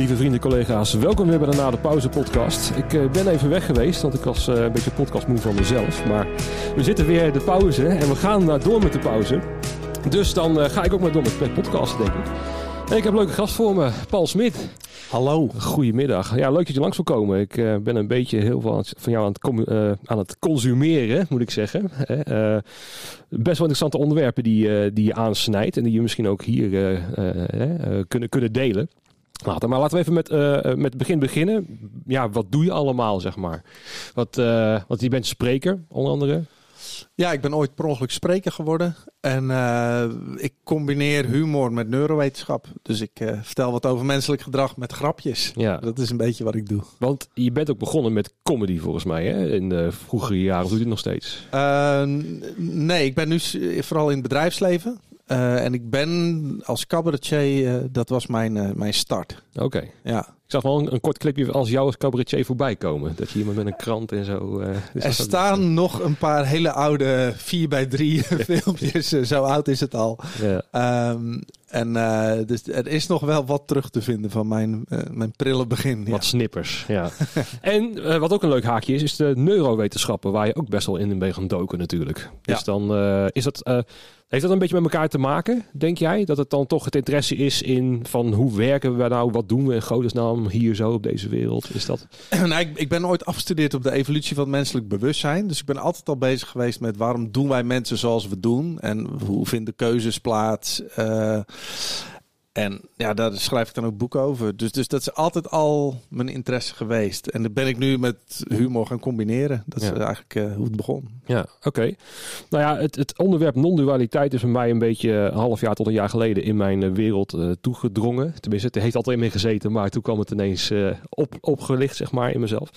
Lieve vrienden, collega's, welkom weer bij de Na de Pauze podcast. Ik uh, ben even weg geweest, want ik was uh, een beetje podcastmoe van mezelf. Maar we zitten weer de pauze en we gaan door met de pauze. Dus dan ga ik ook maar door met, met podcasten, denk ik. En ik heb een leuke gast voor me, Paul Smit. Hallo. Goedemiddag. Ja, leuk dat je langs wil komen. Ik uh, ben een beetje heel veel van jou aan het, uh, aan het consumeren, moet ik zeggen. Uh, best wel interessante onderwerpen die, die je aansnijdt en die je misschien ook hier kunnen, kunnen delen. Later. Maar laten we even met, met het begin beginnen. Ja, wat doe je allemaal, zeg maar? Wat, want je bent spreker, onder andere. Ja, ik ben ooit per ongeluk spreker geworden. En uh, ik combineer humor met neurowetenschap. Dus ik uh, vertel wat over menselijk gedrag met grapjes. Ja. Dat is een beetje wat ik doe. Want je bent ook begonnen met comedy volgens mij, hè? In de vroegere jaren. Doe je dit nog steeds? Uh, nee, ik ben nu vooral in het bedrijfsleven. Uh, en ik ben als cabaretier, uh, dat was mijn, uh, mijn start. Oké. Ja. Ik zag wel een, een, kort clipje als jou als cabaretier voorbij komen. Dat je iemand met een krant en zo... Dus er staan nog een paar hele oude 4 bij 3 filmpjes. zo oud is het al. Ja. Um, en dus er is nog wel wat terug te vinden van mijn, mijn prille begin. Wat snippers, ja. en wat ook een leuk haakje is, is de neurowetenschappen. Waar je ook best wel in bent gaan doken natuurlijk. Dus ja. dan is dat heeft dat een beetje met elkaar te maken, denk jij? Dat het dan toch het interesse is in van hoe werken we nou, wat doen we in godesnaam hier zo op deze wereld? Is dat... nou, ik, ik ben ooit afgestudeerd op de evolutie van menselijk bewustzijn. Dus ik ben altijd al bezig geweest met waarom doen wij mensen zoals we doen? En hoe vinden keuzes plaats? Uh, en ja, daar schrijf ik dan ook boeken over. Dus, dus dat is altijd al mijn interesse geweest. En dat ben ik nu met humor gaan combineren. Dat is eigenlijk uh, hoe het begon. Ja, oké. Nou ja, het, het onderwerp non-dualiteit is voor mij een beetje een half jaar tot een jaar geleden in mijn eh, wereld uh, toegedrongen. Tenminste, het heeft altijd in me gezeten, maar toen kwam het ineens op, opgelicht, zeg maar, in mezelf.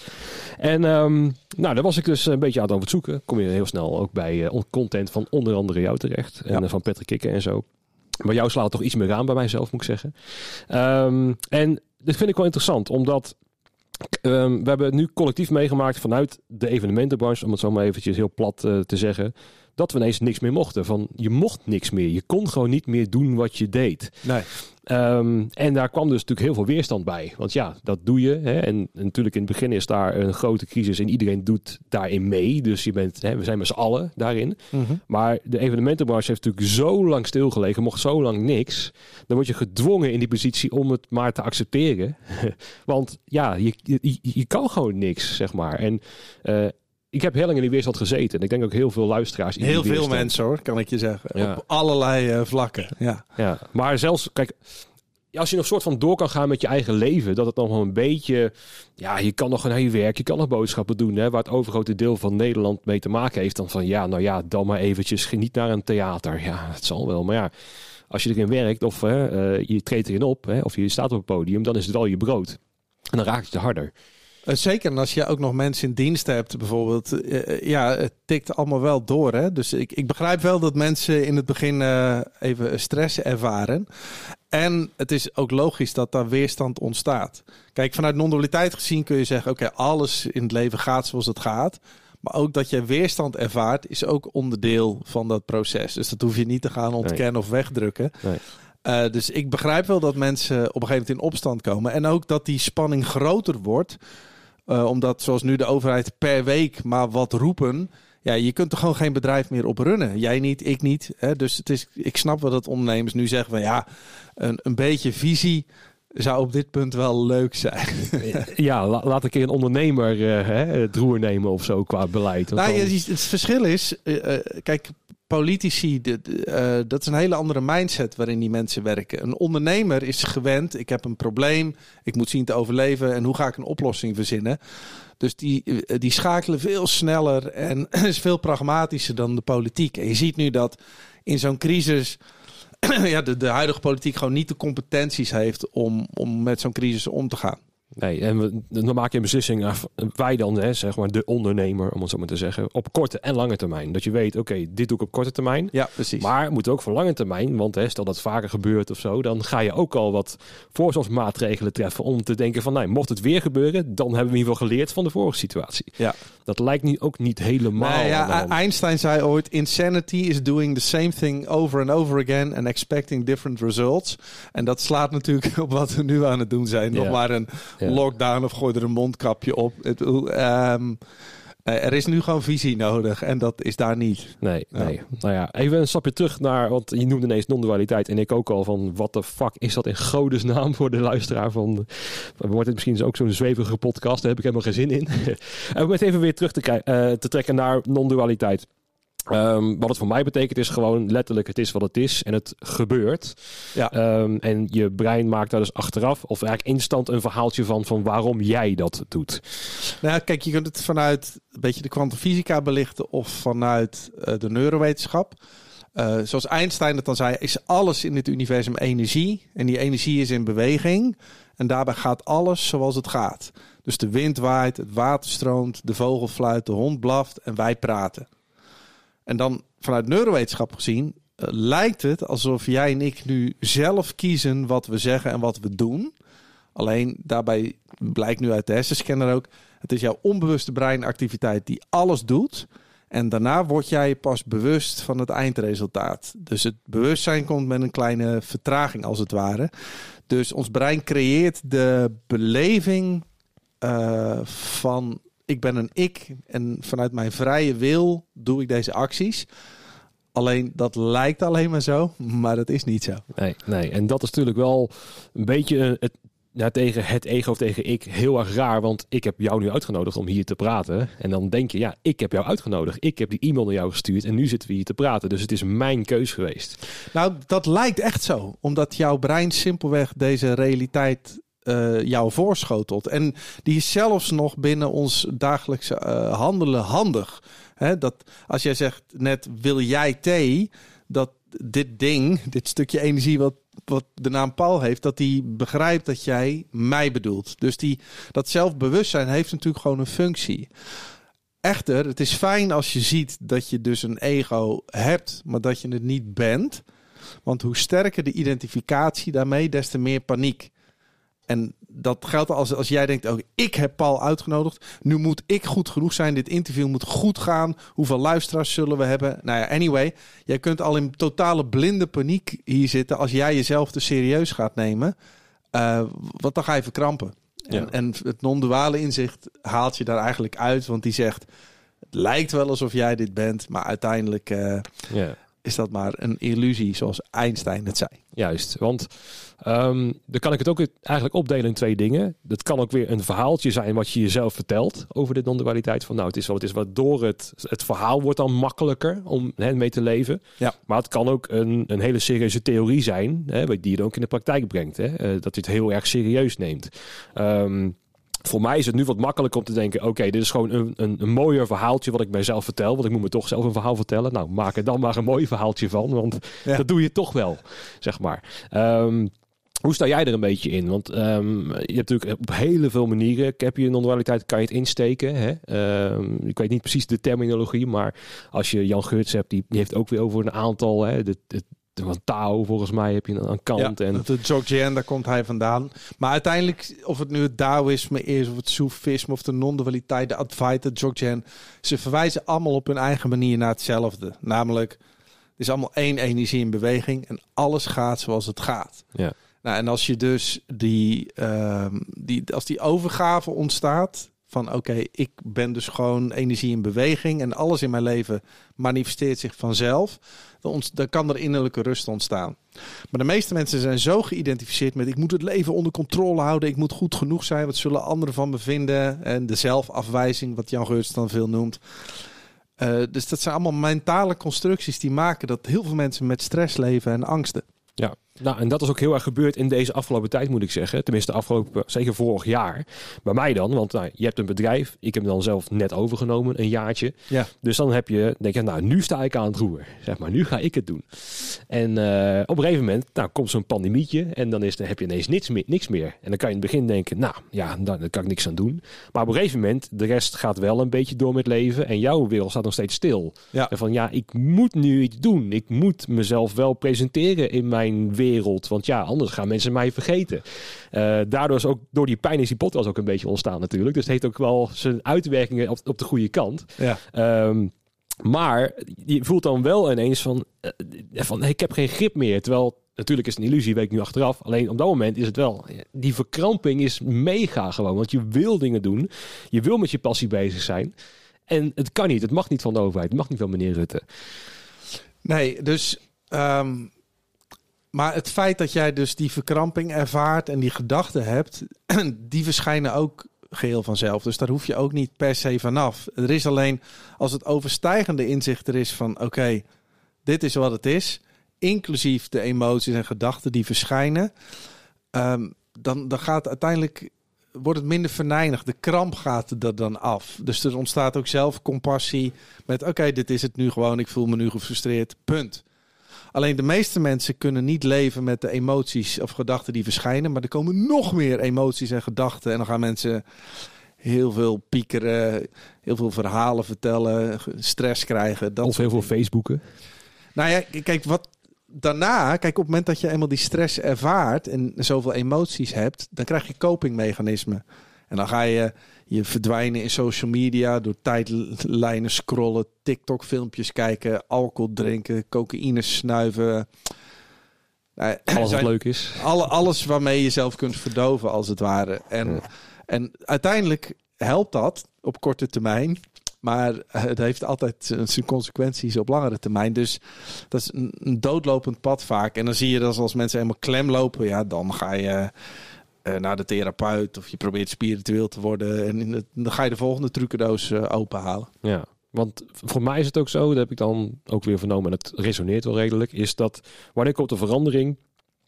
En um, nou, daar was ik dus een beetje aan het zoeken. Kom je heel snel ook bij content van onder andere jou terecht. En van Patrick Kikken en zo. Maar jou slaat toch iets meer aan bij mijzelf, moet ik zeggen. Um, en dit vind ik wel interessant, omdat um, we hebben het nu collectief meegemaakt vanuit de evenementenbranche, om het zo maar eventjes heel plat uh, te zeggen, dat we ineens niks meer mochten. Van je mocht niks meer. Je kon gewoon niet meer doen wat je deed. Nee. Um, en daar kwam dus natuurlijk heel veel weerstand bij. Want ja, dat doe je. Hè? En, en, natuurlijk in het begin is daar een grote crisis en iedereen doet daarin mee. Dus je bent, hè, we zijn met z'n allen daarin. Mm -hmm. Maar de evenementenbranche heeft natuurlijk zo lang stilgelegen, mocht zo lang niks. Dan word je gedwongen in die positie om het maar te accepteren. Want ja, je, je, je, kan gewoon niks, zeg maar. En uh, ik heb heel lang in die weerstand gezeten. En ik denk ook heel veel luisteraars. In heel veel mensen hoor, kan ik je zeggen. Ja. Op allerlei uh, vlakken. Ja. ja, maar zelfs, kijk, als je nog soort van door kan gaan met je eigen leven, dat het nog wel een beetje, ja, je kan nog een je werk, je kan nog boodschappen doen, hè, waar het overgrote deel van Nederland mee te maken heeft. Dan van, ja, nou ja, dan maar eventjes niet naar een theater. Ja, het zal wel, maar ja, als je erin werkt of uh, je treedt erin op, hè, of je staat op het podium, dan is het wel je brood. En dan raakt het je harder. Uh, zeker, en als je ook nog mensen in dienst hebt, bijvoorbeeld. Uh, ja, het tikt allemaal wel door. Hè? Dus ik, ik begrijp wel dat mensen in het begin uh, even stress ervaren. En het is ook logisch dat daar weerstand ontstaat. Kijk, vanuit non-dualiteit gezien kun je zeggen: oké, okay, alles in het leven gaat zoals het gaat. Maar ook dat je weerstand ervaart, is ook onderdeel van dat proces. Dus dat hoef je niet te gaan ontkennen nee. of wegdrukken. Nee. Uh, dus ik begrijp wel dat mensen op een gegeven moment in opstand komen. En ook dat die spanning groter wordt. Uh, omdat zoals nu de overheid per week maar wat roepen. Ja, je kunt er gewoon geen bedrijf meer op runnen. Jij niet, ik niet. Hè? Dus het is, ik snap wel dat ondernemers nu zeggen van ja, een, een beetje visie zou op dit punt wel leuk zijn. ja, la, laat een keer een ondernemer uh, hè, het roer nemen of zo qua beleid. Nou, dan... het verschil is, uh, kijk, politici, de, uh, dat is een hele andere mindset waarin die mensen werken. Een ondernemer is gewend, ik heb een probleem, ik moet zien te overleven en hoe ga ik een oplossing verzinnen. Dus die, die schakelen veel sneller en is veel pragmatischer dan de politiek. En je ziet nu dat in zo'n crisis ja, de, de huidige politiek gewoon niet de competenties heeft om, om met zo'n crisis om te gaan. Nee, en we, dan maak je een beslissing, af- wij dan, hè, zeg maar de ondernemer, om het zo maar te zeggen, op korte en lange termijn. Dat je weet, oké, dit doe ik op korte termijn. Ja, precies. Maar moet ook voor lange termijn, want hè, stel dat vaker gebeurt of zo, dan ga je ook al wat voorzorgsmaatregelen treffen om te denken van, nou, mocht het weer gebeuren, dan hebben we in ieder geval geleerd van de vorige situatie. ja. Dat lijkt nu ook niet helemaal. Nee, ja. Einstein zei ooit: Insanity is doing the same thing over and over again and expecting different results. En dat slaat natuurlijk op wat we nu aan het doen zijn. Nog Ja. maar een Ja. lockdown of gooi er een mondkapje op. Het, ehm, eh, er is nu gewoon visie nodig en dat is daar niet. Nee, Ja. nee. Nou ja, even een stapje terug naar, want je noemde ineens non-dualiteit en ik ook al van, wat de fuck is dat in godesnaam voor de luisteraar van, wordt het misschien ook zo'n zwevige podcast, daar heb ik helemaal geen zin in. en om het even weer terug te, eh, te trekken naar non-dualiteit. Ehm, wat het voor mij betekent is gewoon letterlijk het is wat het is en het gebeurt. Ja. Ehm, en je brein maakt daar dus achteraf of eigenlijk instant een verhaaltje van van waarom jij dat doet. Nou, ja, kijk, je kunt het vanuit een beetje de kwantumfysica belichten of vanuit eh, de neurowetenschap. Eh, zoals Einstein het dan zei, is alles in dit universum energie. En die energie is in beweging. En daarbij gaat alles zoals het gaat. Dus de wind waait, het water stroomt, de vogel fluit, de hond blaft en wij praten. En dan vanuit neurowetenschap gezien eh, lijkt het alsof jij en ik nu zelf kiezen wat we zeggen en wat we doen. Alleen daarbij blijkt nu uit de hersenscanner ook, het is jouw onbewuste breinactiviteit die alles doet. En daarna word jij pas bewust van het eindresultaat. Dus het bewustzijn komt met een kleine vertraging als het ware. Dus ons brein creëert de beleving eh, van ik ben een ik en vanuit mijn vrije wil doe ik deze acties. Alleen dat lijkt alleen maar zo, maar dat is niet zo. Nee, nee. En dat is natuurlijk wel een beetje eh, het, ja, tegen het ego of tegen ik heel erg raar. Want ik heb jou nu uitgenodigd om hier te praten. En dan denk je, ja, ik heb jou uitgenodigd. Ik heb die e-mail naar jou gestuurd en nu zitten we hier te praten. Dus het is mijn keus geweest. Nou, dat lijkt echt zo. Omdat jouw brein simpelweg deze realiteit eh, jou voorschotelt. En die is zelfs nog binnen ons dagelijkse eh, handelen handig. Dat als jij zegt net wil jij thee, dat dit ding, dit stukje energie wat, wat de naam Paul heeft, dat die begrijpt dat jij mij bedoelt. Dus die, dat zelfbewustzijn heeft natuurlijk gewoon een functie. Echter, het is fijn als je ziet dat je dus een ego hebt, maar dat je het niet bent. Want hoe sterker de identificatie daarmee, des te meer paniek. En dat geldt als, als jij denkt, oh, ik heb Paul uitgenodigd. Nu moet ik goed genoeg zijn. Dit interview moet goed gaan. Hoeveel luisteraars zullen we hebben? Nou ja, anyway. Jij kunt al in totale blinde paniek hier zitten als jij jezelf te serieus gaat nemen. Eh, want dan ga je verkrampen. En, Ja. en het non-duale inzicht haalt je daar eigenlijk uit. Want die zegt, het lijkt wel alsof jij dit bent. Maar uiteindelijk eh, Ja. is dat maar een illusie, zoals Einstein het zei. Juist, want ehm, dan kan ik het ook eigenlijk opdelen in twee dingen. Dat kan ook weer een verhaaltje zijn wat je jezelf vertelt over de non-dualiteit. Van nou, het is wat het is, waardoor het, het verhaal wordt dan makkelijker om hè, mee te leven. Ja. Maar het kan ook een, een hele serieuze theorie zijn, hè, die je dan ook in de praktijk brengt. Hè, eh, dat je het heel erg serieus neemt. Ehm, voor mij is het nu wat makkelijker om te denken: oké, dit is gewoon een, een, een mooier verhaaltje wat ik mijzelf vertel. Want ik moet me toch zelf een verhaal vertellen. Nou, maak er dan maar een mooi verhaaltje van. Want Ja. dat doe je toch wel, zeg maar. Ehm, hoe sta jij er een beetje in? Want ehm, je hebt natuurlijk op hele veel manieren, heb je non-dualiteit, kan je het insteken. Hè? Ehm, ik weet niet precies de terminologie, maar als je Jan Geurts hebt, die, die heeft ook weer over een aantal. Hè? De, de, de, Tao volgens mij heb je een, een kant. Ja, en, de Dzogchen, daar komt hij vandaan. Maar uiteindelijk, of het nu het Taoïsme is, of het Soefisme, of de non-dualiteit, de Advaita, Dzogchen, ze verwijzen allemaal op hun eigen manier naar hetzelfde. Namelijk, het is allemaal één energie in beweging en alles gaat zoals het gaat. ja. Nou, en als je dus die, ehm, die, als die overgave ontstaat van oké, ik ben dus gewoon energie in beweging en alles in mijn leven manifesteert zich vanzelf, dan, kan er innerlijke rust ontstaan. Maar de meeste mensen zijn zo geïdentificeerd met ik moet het leven onder controle houden, ik moet goed genoeg zijn, wat zullen anderen van me vinden en de zelfafwijzing, wat Jan Geurts dan veel noemt. Eh, dus dat zijn allemaal mentale constructies die maken dat heel veel mensen met stress leven en angsten. Nou, en dat is ook heel erg gebeurd in deze afgelopen tijd, moet ik zeggen. Tenminste, afgelopen, zeker vorig jaar. Bij mij dan, want nou, je hebt een bedrijf. Ik heb hem dan zelf net overgenomen, een jaartje. Ja. Dus dan heb je, denk je, nou, nu sta ik aan het roer. Zeg maar, nu ga ik het doen. En uh, op een gegeven moment, nou, komt zo'n pandemietje. En dan, is, dan heb je ineens niks meer, niks meer. En dan kan je in het begin denken, nou, ja, daar, kan ik niks aan doen. Maar op een gegeven moment, de rest gaat wel een beetje door met leven. En jouw wereld staat nog steeds stil. Ja. En van, ja, ik moet nu iets doen. Ik moet mezelf wel presenteren in mijn wereld. Want ja, anders gaan mensen mij vergeten. Uh, daardoor is ook door die pijn is die podcast ook een beetje ontstaan natuurlijk. Dus het heeft ook wel zijn uitwerkingen op, op de goede kant. Ja. Um, maar je voelt dan wel ineens van, uh, van ik heb geen grip meer. Terwijl natuurlijk is het een illusie, weet ik nu achteraf. Alleen op dat moment is het wel. Die verkramping is mega gewoon. Want je wil dingen doen. Je wil met je passie bezig zijn. En het kan niet. Het mag niet van de overheid. Het mag niet van meneer Rutte. Nee, dus um, maar het feit dat jij dus die verkramping ervaart en die gedachten hebt, die verschijnen ook geheel vanzelf. Dus daar hoef je ook niet per se vanaf. Er is alleen als het overstijgende inzicht er is van oké, dit is wat het is, inclusief de emoties en gedachten die verschijnen, um, dan, dan gaat uiteindelijk wordt het minder verneinigd. De kramp gaat er dan af. Dus er ontstaat ook zelf compassie met oké, dit is het nu gewoon, ik voel me nu gefrustreerd. Punt. Alleen de meeste mensen kunnen niet leven met de emoties of gedachten die verschijnen. Maar er komen nog meer emoties en gedachten. En dan gaan mensen heel veel piekeren, heel veel verhalen vertellen, stress krijgen. Dat of heel veel Facebooken. Nou ja, kijk, wat daarna, kijk, op het moment dat je eenmaal die stress ervaart en zoveel emoties hebt, dan krijg je copingmechanismen. En dan ga je je verdwijnen in social media door tijdlijnen scrollen, TikTok-filmpjes kijken, alcohol drinken, cocaïne snuiven. Nou, alles wat leuk is. Alle, alles waarmee je jezelf kunt verdoven, als het ware. En, ja. en uiteindelijk helpt dat op korte termijn. Maar het heeft altijd zijn consequenties op langere termijn. Dus dat is een doodlopend pad vaak. En dan zie je dat als mensen helemaal klem lopen, ja, dan ga je naar de therapeut of je probeert spiritueel te worden. En dan ga je de volgende trucendoos uh, openhalen. Ja, want voor mij is het ook zo, dat heb ik dan ook weer vernomen en het resoneert wel redelijk, is dat wanneer komt de verandering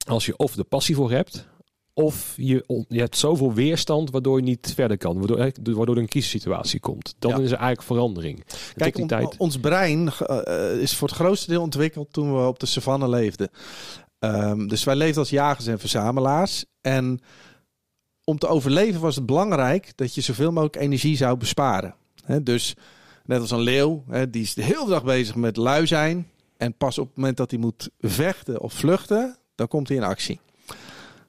als je of de passie voor hebt, of je, je hebt zoveel weerstand waardoor je niet verder kan, waardoor, waardoor er een kieszensituatie komt. Dan ja. is er eigenlijk verandering. Kijk, on, tijd... ons brein uh, is voor het grootste deel ontwikkeld toen we op de savanne leefden. Um, dus wij leefden als jagers en verzamelaars. En om te overleven was het belangrijk dat je zoveel mogelijk energie zou besparen. Dus net als een leeuw, die is de hele dag bezig met lui zijn. En pas op het moment dat hij moet vechten of vluchten, dan komt hij in actie.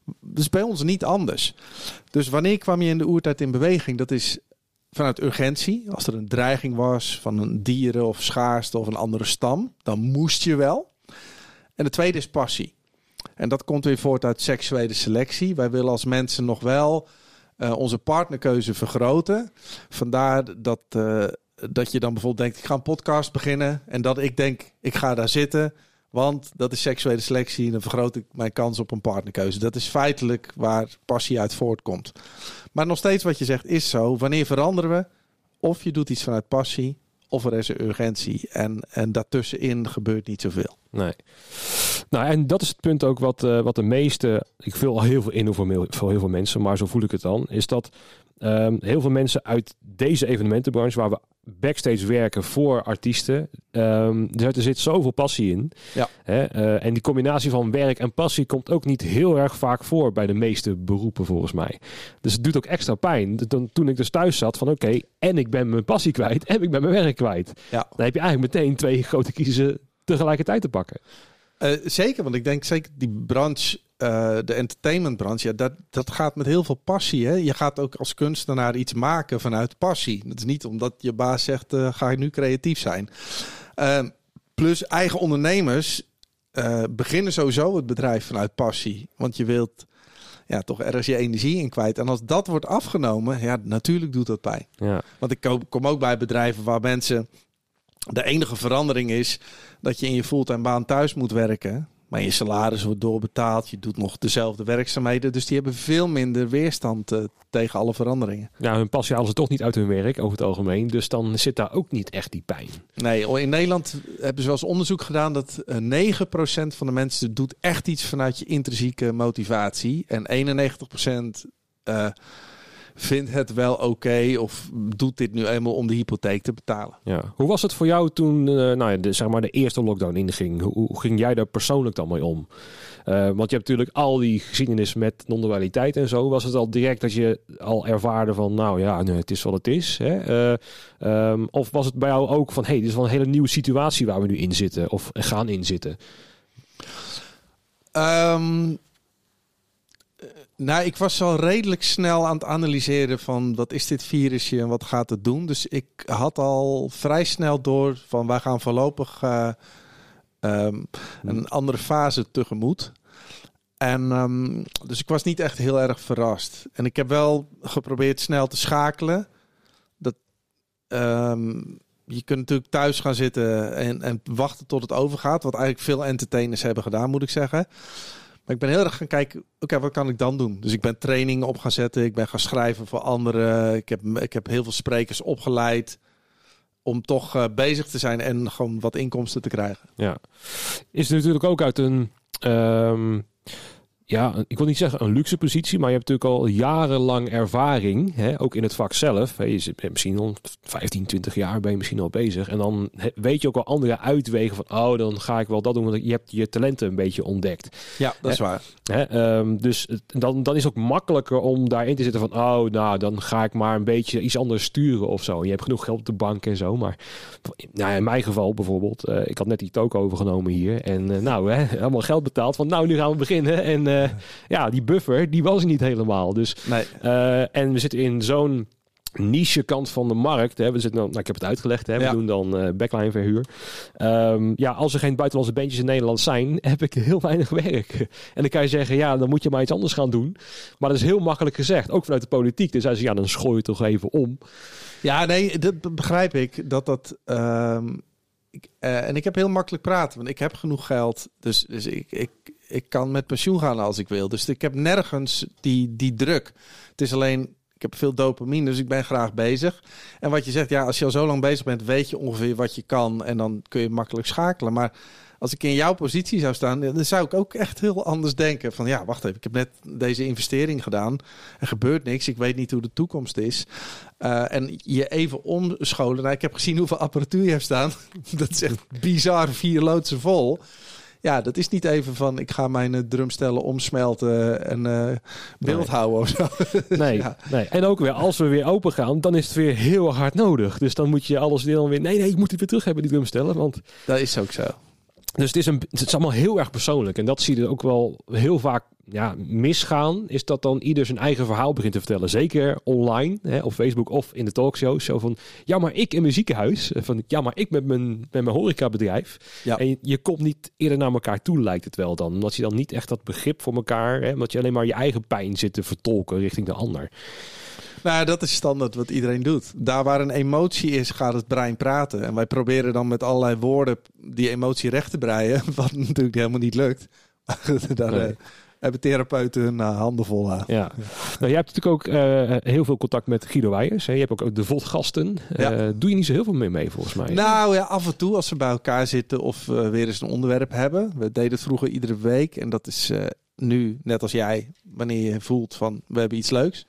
Dat is bij ons niet anders. Dus wanneer kwam je in de oertijd in beweging? Dat is vanuit urgentie. Als er een dreiging was van een dieren of schaarste of een andere stam, dan moest je wel. En de tweede is passie. En dat komt weer voort uit seksuele selectie. Wij willen als mensen nog wel uh, onze partnerkeuze vergroten. Vandaar dat, uh, dat je dan bijvoorbeeld denkt: ik ga een podcast beginnen. En dat ik denk: ik ga daar zitten. Want dat is seksuele selectie. En dan vergroot ik mijn kans op een partnerkeuze. Dat is feitelijk waar passie uit voortkomt. Maar nog steeds wat je zegt is zo. Wanneer veranderen we? Of je doet iets vanuit passie. Of er is een urgentie. En, en daartussenin gebeurt niet zoveel. Nee. Nou, en dat is het punt ook wat, uh, wat de meeste, ik vul al heel veel in voor, voor heel veel mensen, maar zo voel ik het dan, is dat um, heel veel mensen uit deze evenementenbranche, waar we backstage werken voor artiesten, um, er zit zoveel passie in. Ja. Hè? Uh, en die combinatie van werk en passie komt ook niet heel erg vaak voor bij de meeste beroepen volgens mij. Dus het doet ook extra pijn. Dan, toen ik dus thuis zat van oké, okay, en ik ben mijn passie kwijt en ik ben mijn werk kwijt. Ja. Dan heb je eigenlijk meteen twee grote kiezen tegelijkertijd te pakken. Uh, zeker, want ik denk zeker die branche, uh, de entertainmentbranche, ja, dat, dat gaat met heel veel passie. Hè? Je gaat ook als kunstenaar iets maken vanuit passie. Dat is niet omdat je baas zegt, uh, ga ik nu creatief zijn. plus eigen ondernemers beginnen sowieso het bedrijf vanuit passie. Want je wilt ja, toch ergens je energie in kwijt. En als dat wordt afgenomen, ja, natuurlijk doet dat pijn. Ja. Want ik kom, kom ook bij bedrijven waar mensen de enige verandering is dat je in je fulltime baan thuis moet werken. Maar je salaris wordt doorbetaald. Je doet nog dezelfde werkzaamheden. Dus die hebben veel minder weerstand uh, tegen alle veranderingen. Ja, hun passie halen ze toch niet uit hun werk over het algemeen. Dus dan zit daar ook niet echt die pijn. Nee, in Nederland hebben ze wel eens onderzoek gedaan dat uh, 9% van de mensen doet echt iets vanuit je intrinsieke motivatie. En 91% uh, vindt het wel oké of doet dit nu eenmaal om de hypotheek te betalen. Ja. Hoe was het voor jou toen uh, nou ja, de, zeg maar de eerste lockdown inging? Hoe, hoe ging jij daar persoonlijk dan mee om? Uh, want je hebt natuurlijk al die geschiedenis met non-dualiteit en zo. Was het al direct dat je al ervaarde van, nou ja, nee, het is wat het is. Hè? Uh, um, of was het bij jou ook van, hey, dit is wel een hele nieuwe situatie waar we nu in zitten of gaan inzitten? Um, nou, ik was al redelijk snel aan het analyseren van wat is dit virusje en wat gaat het doen. Dus ik had al vrij snel door van wij gaan voorlopig uh, um, een andere fase tegemoet. En um, dus ik was niet echt heel erg verrast. En ik heb wel geprobeerd snel te schakelen. Dat, um, je kunt natuurlijk thuis gaan zitten en, en wachten tot het overgaat. Wat eigenlijk veel entertainers hebben gedaan, moet ik zeggen. Maar ik ben heel erg gaan kijken, oké, wat kan ik dan doen? Dus ik ben trainingen op gaan zetten. Ik ben gaan schrijven voor anderen. Ik heb, ik heb heel veel sprekers opgeleid om toch uh, bezig te zijn en gewoon wat inkomsten te krijgen. Ja, is natuurlijk ook uit een um, ja, ik wil niet zeggen een luxe positie, maar je hebt natuurlijk al jarenlang ervaring, hè, ook in het vak zelf. Hè, je misschien al 15, 20 jaar ben je misschien al bezig. En dan weet je ook al andere uitwegen van, oh, dan ga ik wel dat doen, want je hebt je talenten een beetje ontdekt. Ja, dat is waar. Hè, um, dus dan, dan is het ook makkelijker om daarin te zitten van, oh, nou, dan ga ik maar een beetje iets anders sturen of zo. Je hebt genoeg geld op de bank en zo, maar nou, in mijn geval bijvoorbeeld, uh, ik had net die toko overgenomen hier en uh, nou, hè, allemaal geld betaald van, nou, nu gaan we beginnen en uh, ja, die buffer, die was niet helemaal. Dus, nee. uh, en we zitten in zo'n niche kant van de markt. Hè. We zitten, nou, ik heb het uitgelegd. Hè. We ja. doen dan uh, backline verhuur. Um, ja, als er geen buitenlandse bandjes in Nederland zijn, heb ik heel weinig werk. En dan kan je zeggen, ja, dan moet je maar iets anders gaan doen. Maar dat is heel makkelijk gezegd, ook vanuit de politiek. Dus zei ze, ja, dan schooi je toch even om. Ja, nee, dat begrijp ik. Dat dat. Um, ik, uh, en ik heb heel makkelijk praten, want ik heb genoeg geld. Dus, dus ik, ik, ik kan met pensioen gaan als ik wil. Dus ik heb nergens die, die druk. Het is alleen, ik heb veel dopamine, dus ik ben graag bezig. En wat je zegt, ja, als je al zo lang bezig bent, weet je ongeveer wat je kan. En dan kun je makkelijk schakelen. Maar als ik in jouw positie zou staan, dan zou ik ook echt heel anders denken. Van ja, wacht even, ik heb net deze investering gedaan. Er gebeurt niks. Ik weet niet hoe de toekomst is. Uh, en je even omscholen. Nou, ik heb gezien hoeveel apparatuur je hebt staan. Dat is echt bizar, vier loodsen vol ja, dat is niet even van ik ga mijn uh, drumstellen omsmelten en uh, beeld nee. houden of zo. Nee, ja. nee, en ook weer als we weer open gaan, dan is het weer heel hard nodig. Dus dan moet je alles deel weer. Nee, nee, ik moet het weer terug hebben, die drumstellen. Want dat is ook zo. Dus het is, een, het is allemaal heel erg persoonlijk. En dat zie je ook wel heel vaak ja, misgaan. Is dat dan ieder zijn eigen verhaal begint te vertellen. Zeker online, hè, op Facebook of in de talkshows. Zo van, ja maar ik in mijn ziekenhuis. Van, ja maar ik met mijn, met mijn horecabedrijf. Ja. En je, je, komt niet eerder naar elkaar toe lijkt het wel dan. Omdat je dan niet echt dat begrip voor elkaar. Hè, omdat je alleen maar je eigen pijn zit te vertolken richting de ander. Nou, dat is standaard wat iedereen doet. Daar waar een emotie is, gaat het brein praten. En wij proberen dan met allerlei woorden die emotie recht te breien. Wat natuurlijk helemaal niet lukt. Daar nee. uh, hebben therapeuten hun uh, handen vol aan. Ja. Nou, jij hebt natuurlijk ook uh, heel veel contact met Guido Weijers. Hè? Je hebt ook de VOD-gasten. Ja. doe je niet zo heel veel meer mee, volgens mij? Nou ja, af en toe als ze bij elkaar zitten of weer eens een onderwerp hebben. We deden het vroeger iedere week. En dat is nu, net als jij, wanneer je voelt van we hebben iets leuks.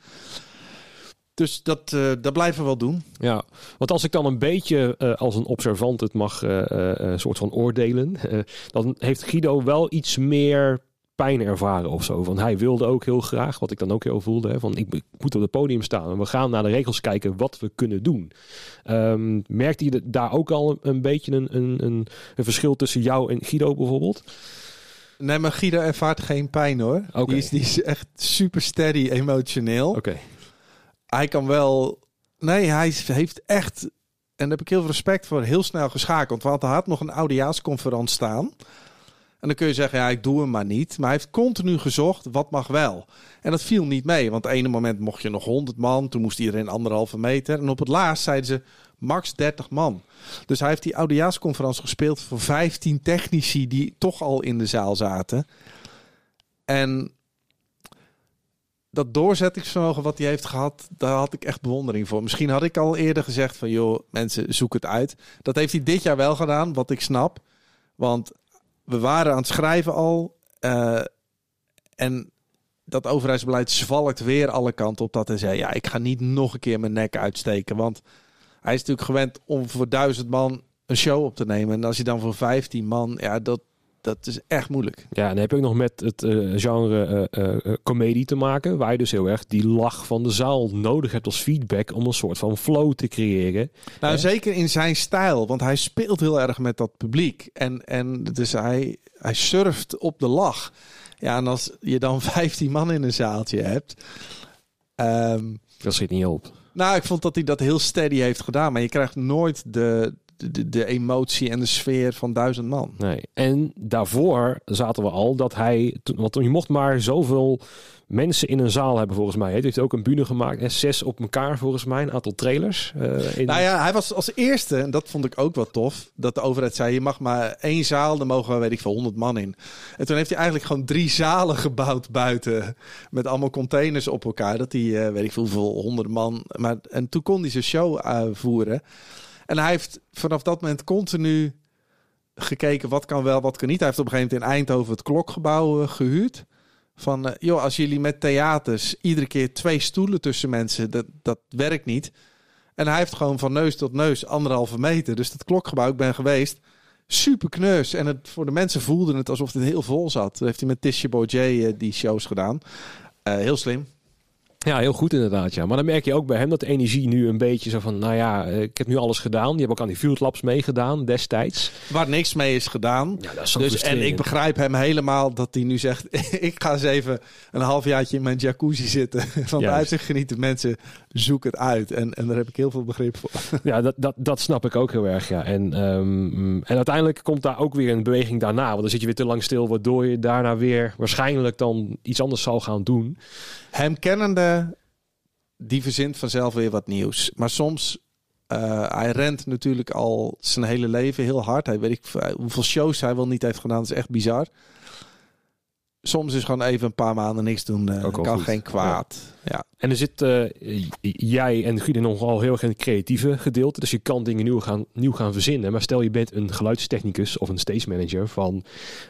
Dus dat, uh, dat blijven we wel doen. Ja, want als ik dan een beetje uh, als een observant het mag uh, soort van oordelen, dan heeft Guido wel iets meer pijn ervaren of zo. Van hij wilde ook heel graag, wat ik dan ook heel voelde, hè, van ik, ik moet op het podium staan en we gaan naar de regels kijken wat we kunnen doen. Um, merkt hij daar ook al een, een beetje een, een, een, een verschil tussen jou en Guido bijvoorbeeld? Nee, maar Guido ervaart geen pijn hoor. Okay. Die, is, die is echt super steady emotioneel. Oké. Okay hij kan wel. Nee, hij heeft echt. En daar heb ik heel veel respect voor. Heel snel geschakeld. Want hij had nog een oudejaarsconferentie staan. En dan kun je zeggen, ja, ik doe hem maar niet. Maar hij heeft continu gezocht, wat mag wel? En dat viel niet mee, want het ene moment mocht je nog 100 man. Toen moest iedereen anderhalve meter. En op het laatst zeiden ze, max 30 man. Dus hij heeft die oudejaarsconferentie gespeeld voor 15 technici die toch al in de zaal zaten. En dat doorzettingsvermogen wat hij heeft gehad, daar had ik echt bewondering voor. Misschien had ik al eerder gezegd van, joh, mensen, zoek het uit. Dat heeft hij dit jaar wel gedaan, wat ik snap. Want we waren aan het schrijven al. Uh, en dat overheidsbeleid zwalkt weer alle kanten op dat hij zei, ja, ik ga niet nog een keer mijn nek uitsteken. Want hij is natuurlijk gewend om voor duizend man een show op te nemen. En als je dan voor 15 man, ja, dat, dat is echt moeilijk. Ja, en dan heb je ook nog met het uh, genre uh, comedie te maken, waar je dus heel erg die lach van de zaal nodig hebt als feedback om een soort van flow te creëren. Nou, zeker in zijn stijl, want hij speelt heel erg met dat publiek. En, en dus hij, hij surft op de lach. Ja, en als je dan 15 man in een zaaltje hebt. Um, dat zit niet op. Nou, ik vond dat hij dat heel steady heeft gedaan. Maar je krijgt nooit de, de, de, emotie en de sfeer van duizend man. Nee. En daarvoor zaten we al dat hij... Want je mocht maar zoveel mensen in een zaal hebben volgens mij. Hij heeft ook een bühne gemaakt. En zes op elkaar volgens mij. Een aantal trailers. Uh, in... Nou ja, hij was als eerste, en dat vond ik ook wel tof, dat de overheid zei, je mag maar één zaal, dan mogen we, weet ik veel, 100 man in. En toen heeft hij eigenlijk gewoon drie zalen gebouwd buiten, met allemaal containers op elkaar, dat hij, uh, weet ik veel, hoeveel, 100 man. Maar, en toen kon hij zijn show uh, voeren. En hij heeft vanaf dat moment continu gekeken wat kan wel, wat kan niet. Hij heeft op een gegeven moment in Eindhoven het klokgebouw gehuurd. Van, uh, joh, als jullie met theaters iedere keer twee stoelen tussen mensen, dat, dat werkt niet. En hij heeft gewoon van neus tot neus anderhalve meter. Dus dat klokgebouw, ik ben geweest, super kneus. En het, voor de mensen voelden het alsof het heel vol zat. Dat heeft hij met Tisha Bojet uh, die shows gedaan. Heel slim. Ja, heel goed inderdaad. Ja. Maar dan merk je ook bij hem dat de energie nu een beetje zo van, nou ja, eh, ik heb nu alles gedaan. Je hebt ook aan die Field Labs meegedaan destijds. Waar niks mee is gedaan. Ja, dat is dus, en ik begrijp hem helemaal dat hij nu zegt, ik ga eens even een halfjaartje in mijn jacuzzi zitten. Van de uitzicht genieten. Mensen, zoek het uit. En, en daar heb ik heel veel begrip voor. Ja, dat, dat, dat snap ik ook heel erg. Ja. En, um, en uiteindelijk komt daar ook weer een beweging daarna. Want dan zit je weer te lang stil, waardoor je daarna weer waarschijnlijk dan iets anders zal gaan doen. Hem kennende, die verzint vanzelf weer wat nieuws. Maar soms, uh, hij rent natuurlijk al zijn hele leven heel hard. Hij weet ik hoeveel shows hij wel niet heeft gedaan. Dat is echt bizar. Soms is gewoon even een paar maanden niks doen. Uh, kan geen kwaad. Ja. En er zit uh, jij en Guido nogal heel erg in het creatieve gedeelte. Dus je kan dingen nieuw gaan, nieuw gaan verzinnen. Maar stel je bent een geluidstechnicus of een stage manager van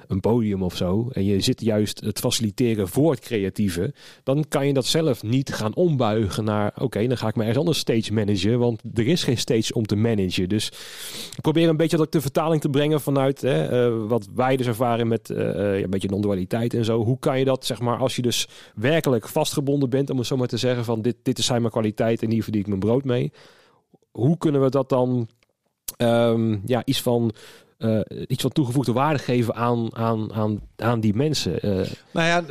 een podium of zo. En je zit juist het faciliteren voor het creatieve. Dan kan je dat zelf niet gaan ombuigen naar oké, dan ga ik maar ergens anders stage managen. Want er is geen stage om te managen. Dus probeer een beetje dat de vertaling te brengen vanuit hè, uh, wat wij dus ervaren met uh, een beetje non-dualiteit en zo. Hoe kan je dat, zeg maar, als je dus werkelijk vastgebonden bent, om maar te zeggen van dit, dit zijn mijn kwaliteit en hier verdien ik mijn brood mee. Hoe kunnen we dat dan um, ja, iets van uh, iets van toegevoegde waarde geven aan, aan, aan, aan die mensen. Uh. Nou ja,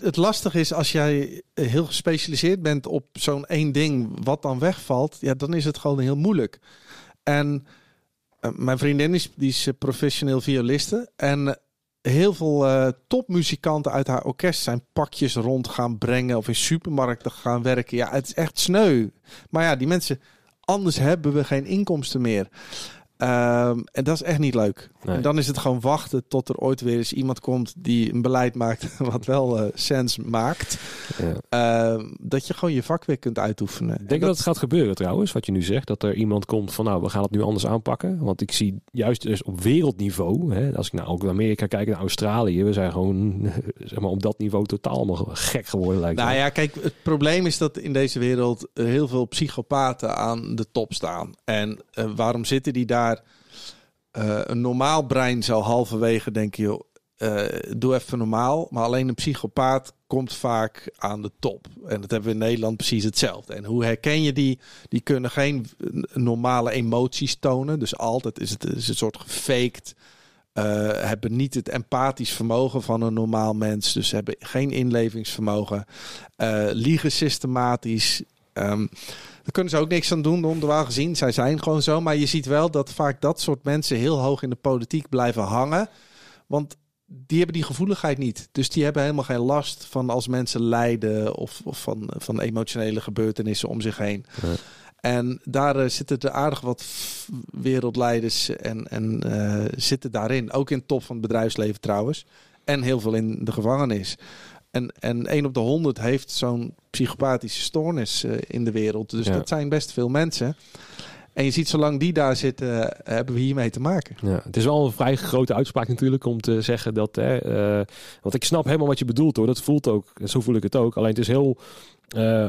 het lastige is als jij heel gespecialiseerd bent op zo'n één ding wat dan wegvalt, ja, dan is het gewoon heel moeilijk. En uh, mijn vriendin is, die is professioneel violiste en heel veel uh, topmuzikanten uit haar orkest zijn pakjes rond gaan brengen of in supermarkten gaan werken. Ja, het is echt sneu. Maar ja, die mensen, anders hebben we geen inkomsten meer. Um, en dat is echt niet leuk. En dan is het gewoon wachten tot er ooit weer eens iemand komt die een beleid maakt wat wel uh, sens maakt. Ja. Uh, dat je gewoon je vak weer kunt uitoefenen. Denk je dat... dat het gaat gebeuren trouwens, wat je nu zegt? Dat er iemand komt van nou, we gaan het nu anders aanpakken. Want ik zie juist dus op wereldniveau, hè, als ik nou ook naar Amerika kijk, naar Australië, we zijn gewoon zeg maar, op dat niveau totaal allemaal gek geworden lijkt Nou ja, kijk, het probleem is dat in deze wereld heel veel psychopaten aan de top staan. En uh, waarom zitten die daar? Uh, een normaal brein zou halverwege denken, joh, uh, doe even normaal. Maar alleen een psychopaat komt vaak aan de top. En dat hebben we in Nederland precies hetzelfde. En hoe herken je die? Die kunnen geen normale emoties tonen. Dus altijd is het, een soort gefaked. Hebben niet het empathisch vermogen van een normaal mens. Dus hebben geen inlevingsvermogen. liegen systematisch. Um, daar kunnen ze ook niks aan doen, normaal gezien. Zij zijn gewoon zo. Maar je ziet wel dat vaak dat soort mensen heel hoog in de politiek blijven hangen. Want die hebben die gevoeligheid niet. Dus die hebben helemaal geen last van als mensen lijden of, of van, van emotionele gebeurtenissen om zich heen. Ja. En daar eh, zitten er aardig wat wereldleiders en, en eh, zitten daarin. Ook in top van het bedrijfsleven trouwens. En heel veel in de gevangenis. En, en 1 op de 100 heeft zo'n psychopathische stoornis eh, in de wereld. Dus Ja. dat zijn best veel mensen. En je ziet, zolang die daar zitten, eh, hebben we hiermee te maken. Ja, het is wel een vrij grote uitspraak natuurlijk om te zeggen dat. Hè, eh, want ik snap helemaal wat je bedoelt hoor. Dat voelt ook. Zo voel ik het ook. Alleen het is heel.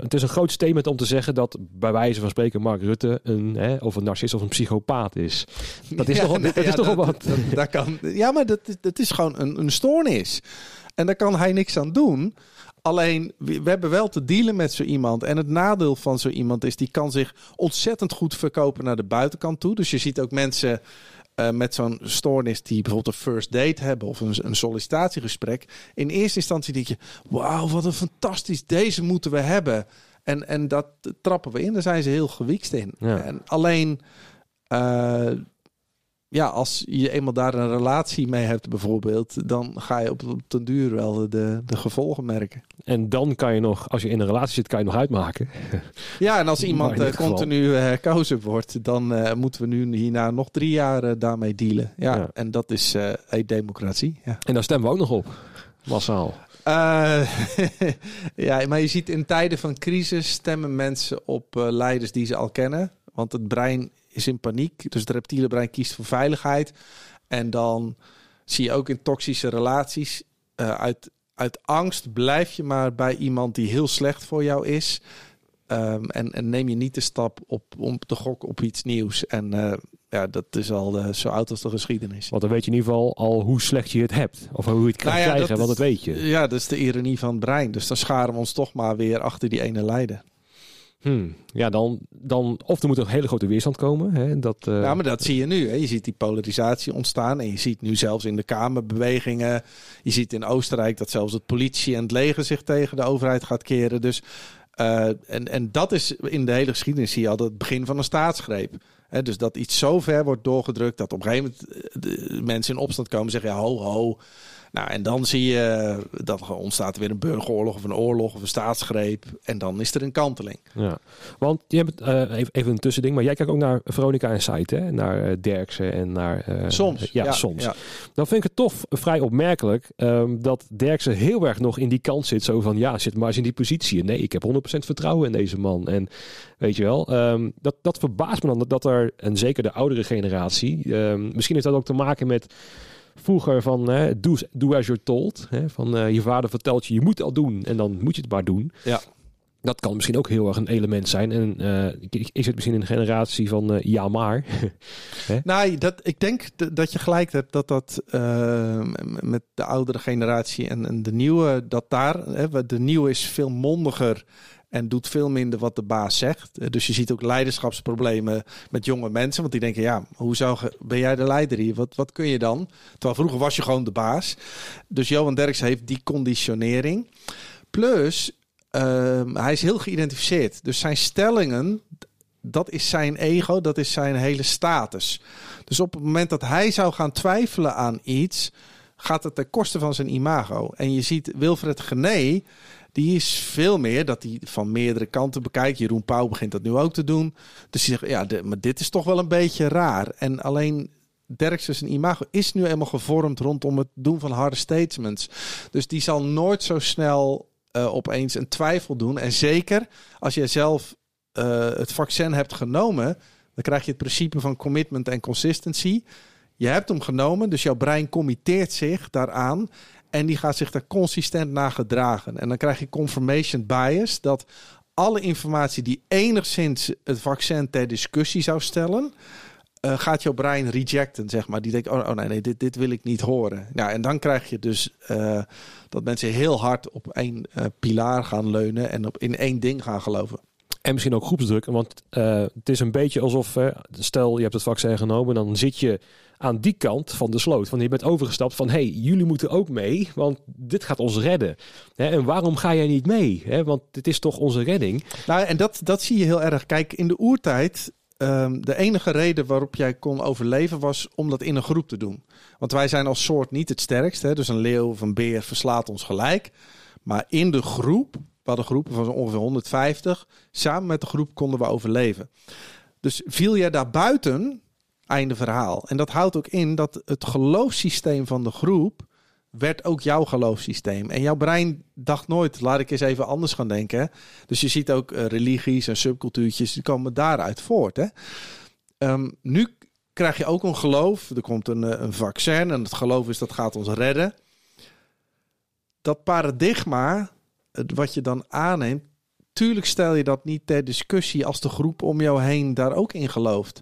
het is een groot statement om te zeggen dat bij wijze van spreken Mark Rutte een hè, of een narcist of een psychopaat is. Dat is Ja, toch wel, nou dat is toch dat- wat. dat- dat kan, ja, maar dat, is- dat is gewoon een, een stoornis. En daar kan hij niks aan doen. Alleen, we, hebben wel te dealen met zo iemand. En het nadeel van zo iemand is, die kan zich ontzettend goed verkopen naar de buitenkant toe. Dus je ziet ook mensen eh, met zo'n stoornis die bijvoorbeeld een first date hebben of een, een sollicitatiegesprek. In eerste instantie denk je, wauw, wat een fantastisch, deze moeten we hebben. En, en dat trappen we in, daar zijn ze heel gewiekst in. Ja. En alleen, eh, ja, als je eenmaal daar een relatie mee hebt bijvoorbeeld, dan ga je op, op den duur wel de, de gevolgen merken. En dan kan je nog, als je in een relatie zit, kan je nog uitmaken. Ja, en als iemand eh, continu herkozen wordt, dan eh, moeten we nu hierna nog drie jaar daarmee dealen. Ja, Ja. en dat is een democratie. Ja. En daar stemmen we ook nog op. Massaal. Ja, maar je ziet in tijden van crisis stemmen mensen op leiders die ze al kennen. Want het brein is in paniek. Dus het reptiele brein kiest voor veiligheid. En dan zie je ook in toxische relaties. eh, uit, uit angst blijf je maar bij iemand die heel slecht voor jou is. Ehm, en, en neem je niet de stap op, om te gokken op iets nieuws. En eh, ja, dat is al eh, zo oud als de geschiedenis. Want dan weet je in ieder geval al hoe slecht je het hebt. Of hoe je het kan Nou ja, krijgen, dat want dat weet je. Ja, dat is de ironie van het brein. Dus dan scharen we ons toch maar weer achter die ene leider. Hmm. Ja, dan, dan, of er moet een hele grote weerstand komen. Hè, dat, eh, Ja, maar dat zie je nu. Hè. Je ziet die polarisatie ontstaan. En je ziet nu zelfs in de Kamerbewegingen. Je ziet in Oostenrijk dat zelfs het politie en het leger zich tegen de overheid gaat keren. Dus, eh, en, en dat is in de hele geschiedenis zie je al het begin van een staatsgreep. Dus dat iets zo ver wordt doorgedrukt dat op een gegeven moment eh, de mensen in opstand komen en zeggen: ja, ho, ho. Nou, en dan zie je dat er ontstaat weer een burgeroorlog of een oorlog of een staatsgreep. En dan is er een kanteling. Ja, want je hebt eh, even, even een tussending, maar jij kijkt ook naar Veronica en Site, hè? Naar eh, Derksen en naar... eh, Soms. Ja, soms. ja. Dan vind ik het toch vrij opmerkelijk ehm, dat Derksen heel erg nog in die kant zit. Zo van, ja, zit maar eens in die positie. Nee, ik heb 100% vertrouwen in deze man. En weet je wel, ehm, dat, dat verbaast me dan dat, dat er, en zeker de oudere generatie, ehm, misschien heeft dat ook te maken met vroeger van, hè, do, do as you're told. Hè, van eh, je vader vertelt je, je moet al doen en dan moet je het maar doen. Ja. Dat kan misschien ook heel erg een element zijn. En eh, ik, zit misschien in een generatie van eh, ja maar. Nou, dat, ik denk dat je gelijk hebt dat dat met de oudere generatie en, en de nieuwe, dat daar, hè, de nieuwe is veel mondiger en doet veel minder wat de baas zegt. Eh, Dus je ziet ook leiderschapsproblemen met jonge mensen, want die denken, ja, hoe zou ben jij de leider hier? Wat, wat kun je dan? Terwijl vroeger was je gewoon de baas. Dus Johan Derks heeft die conditionering. Plus, ehm, hij is heel geïdentificeerd. Dus zijn stellingen, dat is zijn ego, dat is zijn hele status. Dus op het moment dat hij zou gaan twijfelen aan iets, gaat het ten koste van zijn imago. En je ziet Wilfred Gené, die is veel meer dat hij van meerdere kanten bekijkt. Jeroen Pauw begint dat nu ook te doen. Dus hij zegt, ja, maar dit is toch wel een beetje raar. En alleen Derksen zijn imago is nu eenmaal gevormd rondom het doen van harde statements. Dus die zal nooit zo snel eh, opeens een twijfel doen. En zeker als je zelf eh, het vaccin hebt genomen, dan krijg je het principe van commitment en consistency. Je hebt hem genomen, dus jouw brein committeert zich daaraan. En die gaat zich daar consistent naar gedragen. En dan krijg je confirmation bias, dat alle informatie die enigszins het vaccin ter discussie zou stellen, eh, gaat jouw brein rejecten, zeg maar. Die denkt, oh, oh nee, nee dit, dit wil ik niet horen. Nou, en dan krijg je dus eh, dat mensen heel hard op één eh, pilaar gaan leunen en op, in één ding gaan geloven. En misschien ook groepsdruk. Want het is een beetje alsof, stel je hebt het vaccin genomen, dan zit je aan die kant van de sloot. Van je bent overgestapt van, hey, jullie moeten ook mee, want dit gaat ons redden. En waarom ga jij niet mee? Want dit is toch onze redding. Nou, en dat, dat zie je heel erg. Kijk, in de oertijd ehm, de enige reden waarop jij kon overleven was om dat in een groep te doen. Want wij zijn als soort niet het sterkst. Hè? Dus een leeuw of een beer verslaat ons gelijk. Maar in de groep, we hadden groepen van ongeveer 150, samen met de groep konden we overleven. Dus viel jij daar buiten, einde verhaal. En dat houdt ook in dat het geloofssysteem van de groep werd ook jouw geloofssysteem. En jouw brein dacht nooit, laat ik eens even anders gaan denken. Dus je ziet ook uh, religies en subcultuurtjes, die komen daaruit voort. Hè? Um, nu krijg je ook een geloof. Er komt een, eh, een vaccin en het geloof is dat gaat ons redden. Dat paradigma, wat je dan aanneemt, tuurlijk stel je dat niet ter discussie als de groep om jou heen daar ook in gelooft.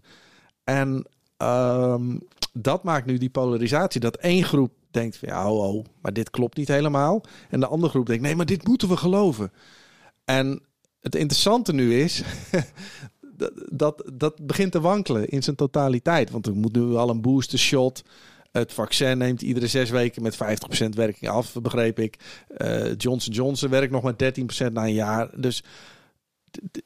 En um, dat maakt nu die polarisatie. Dat één groep denkt van ja, maar dit klopt niet helemaal. En de andere groep denkt nee, maar dit moeten we geloven. En het interessante nu is dat, dat, dat begint te wankelen in zijn totaliteit. Want er moet nu al een booster shot. Het vaccin neemt iedere zes weken met 50% werking af, begreep ik. Uh, Johnson Johnson werkt nog met 13% na een jaar. Dus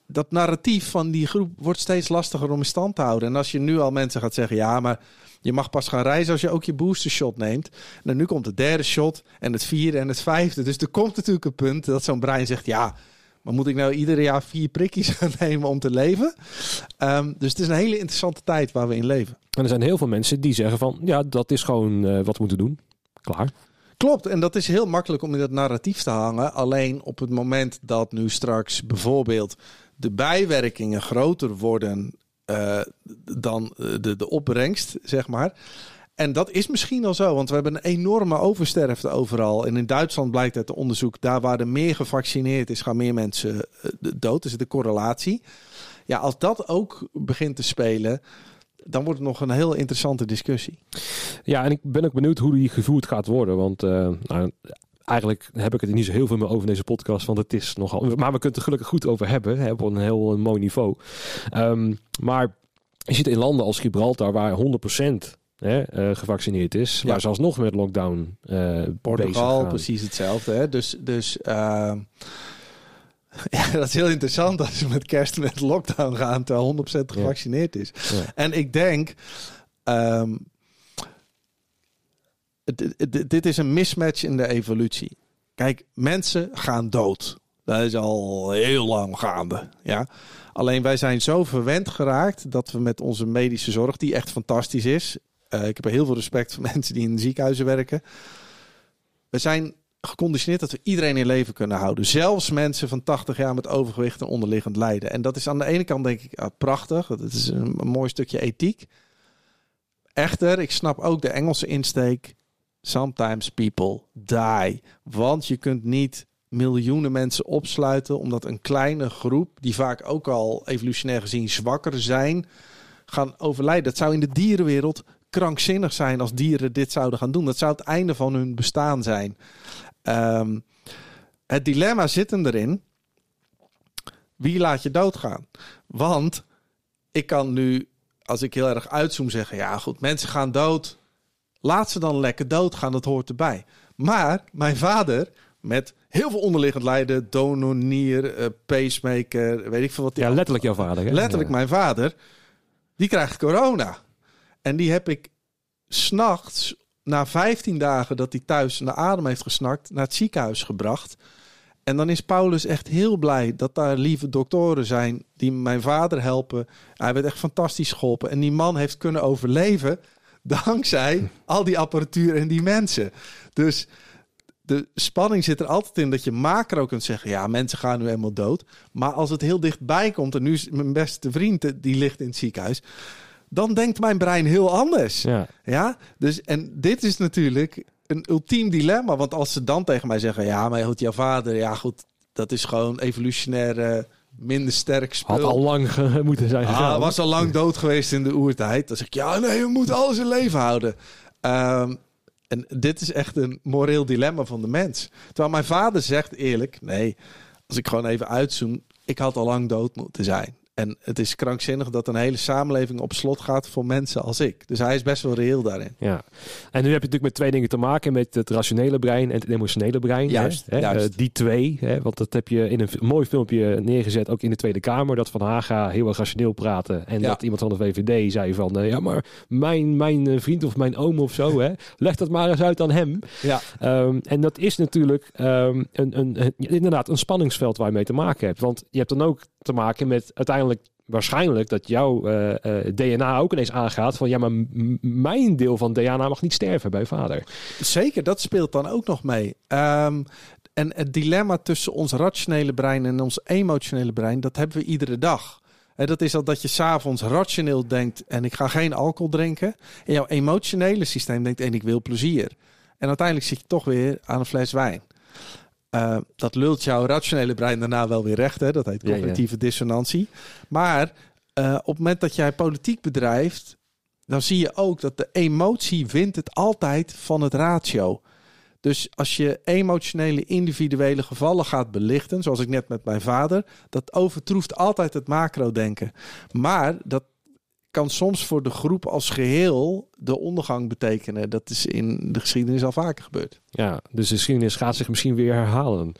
dat narratief van die groep wordt steeds lastiger om in stand te houden. En als je nu al mensen gaat zeggen, ja, maar je mag pas gaan reizen als je ook je booster shot neemt. En nu komt de derde shot en het vierde en het vijfde. Dus er komt natuurlijk een punt dat zo'n brein zegt, ja, maar moet ik nou iedere jaar vier prikjes gaan nemen om te leven? Um, dus het is een hele interessante tijd waar we in leven. En er zijn heel veel mensen die zeggen van, ja, dat is gewoon uh, wat we moeten doen. Klaar. Klopt, en dat is heel makkelijk om in dat narratief te hangen. Alleen op het moment dat nu straks bijvoorbeeld de bijwerkingen groter worden uh, dan de, de opbrengst, zeg maar. En dat is misschien al zo, want we hebben een enorme oversterfte overal. En in Duitsland blijkt uit de onderzoek, daar waar er meer gevaccineerd is, gaan meer mensen uh, dood. Dus de correlatie. Ja, als dat ook begint te spelen, dan wordt het nog een heel interessante discussie. Ja, en ik ben ook benieuwd hoe die gevoerd gaat worden. Want uh, nou, eigenlijk heb ik het er niet zo heel veel meer over in deze podcast. Want het is nogal. Maar we kunnen het er gelukkig goed over hebben. Hè, op een heel mooi niveau. Um, maar je zit in landen als Gibraltar waar 100% Hè, uh, gevaccineerd is. Ja. Waar zelfs nog met lockdown uh, Portugal, precies hetzelfde. Hè? Dus, dus uh, ja, dat is heel interessant als je met kerst met lockdown gaan terwijl 100% gevaccineerd is. Ja. En ik denk, um, dit is een mismatch in de evolutie. Kijk, mensen gaan dood. Dat is al heel lang gaande. Ja? Alleen wij zijn zo verwend geraakt dat we met onze medische zorg, die echt fantastisch is. Uh, ik heb heel veel respect voor mensen die in ziekenhuizen werken. We zijn geconditioneerd dat we iedereen in leven kunnen houden. Zelfs mensen van 80 jaar met overgewicht en onderliggend lijden. En dat is aan de ene kant denk ik ah, prachtig. Dat is een, een mooi stukje ethiek. Echter, ik snap ook de Engelse insteek. Sometimes people die. Want je kunt niet miljoenen mensen opsluiten omdat een kleine groep, die vaak ook al evolutionair gezien zwakker zijn, gaan overlijden. Dat zou in de dierenwereld krankzinnig zijn als dieren dit zouden gaan doen. Dat zou het einde van hun bestaan zijn. Um, het dilemma zit hem erin. Wie laat je doodgaan? Want ik kan nu, als ik heel erg uitzoom, zeggen: ja, goed, mensen gaan dood. Laat ze dan lekker doodgaan, dat hoort erbij. Maar mijn vader, met heel veel onderliggend lijden, donor, nier, uh, pacemaker, weet ik veel wat. Ja, letterlijk jouw vader. Hè? Letterlijk ja. mijn vader. Die krijgt corona. En die heb ik s'nachts, na 15 dagen dat hij thuis naar adem heeft gesnakt, naar het ziekenhuis gebracht. En dan is Paulus echt heel blij dat daar lieve doktoren zijn die mijn vader helpen. Hij werd echt fantastisch geholpen. En die man heeft kunnen overleven dankzij al die apparatuur en die mensen. Dus de spanning zit er altijd in dat je macro kunt zeggen: ja, mensen gaan nu helemaal dood. Maar als het heel dichtbij komt, en nu is mijn beste vriend die ligt in het ziekenhuis, dan denkt mijn brein heel anders. Ja. ja? Dus, en dit is natuurlijk een ultiem dilemma. Want als ze dan tegen mij zeggen: ja, maar goed, jouw vader, ja, goed, dat is gewoon evolutionair minder sterk spul. Had al lang moeten zijn gegaan. Ah, was al lang dood geweest in de oertijd. Dan zeg ik, ja, nee, we moeten alles in leven houden. Um, en dit is echt een moreel dilemma van de mens. Terwijl mijn vader zegt eerlijk: nee, als ik gewoon even uitzoom, ik had al lang dood moeten zijn. En het is krankzinnig dat een hele samenleving op slot gaat voor mensen als ik. Dus hij is best wel reëel daarin. Ja, en nu heb je natuurlijk met twee dingen te maken. Met het rationele brein en het emotionele brein. Juist, hè? juist. Uh, die twee, hè? want dat heb je in een mooi filmpje neergezet, ook in de Tweede Kamer. Dat Van Haga heel erg rationeel praten. En Ja. dat iemand van de VVD zei van, eh, ja maar mijn, mijn eh, vriend of mijn oom of zo, hè? leg dat maar eens uit aan hem. Ja, Ehm, en dat is natuurlijk ehm, een, een, een- inderdaad een spanningsveld waar je mee te maken hebt. Want je hebt dan ook te maken met uiteindelijk waarschijnlijk dat jouw eh, eh, DNA ook ineens aangaat van ja, maar mijn deel van DNA mag niet sterven bij vader. zeker. Dat speelt dan ook nog mee. Ehm, en het dilemma tussen ons rationele brein en ons emotionele brein, dat hebben we iedere dag. Hè, dat is al dat je s'avonds rationeel denkt en ik ga geen alcohol drinken. En jouw emotionele systeem denkt en ik wil plezier. En uiteindelijk zit je toch weer aan een fles wijn. Eh, dat lult jouw rationele brein daarna wel weer recht. Hè? Dat heet Ja, ja. cognitieve dissonantie. Maar eh, op het moment dat jij politiek bedrijft, dan zie je ook dat de emotie wint het altijd van het ratio. Dus als je emotionele individuele gevallen gaat belichten, zoals ik net met mijn vader, dat overtroeft altijd het macro-denken. Maar dat kan soms voor de groep als geheel de ondergang betekenen. Dat is in de geschiedenis al vaker gebeurd. Ja, dus de geschiedenis gaat zich misschien weer herhalen.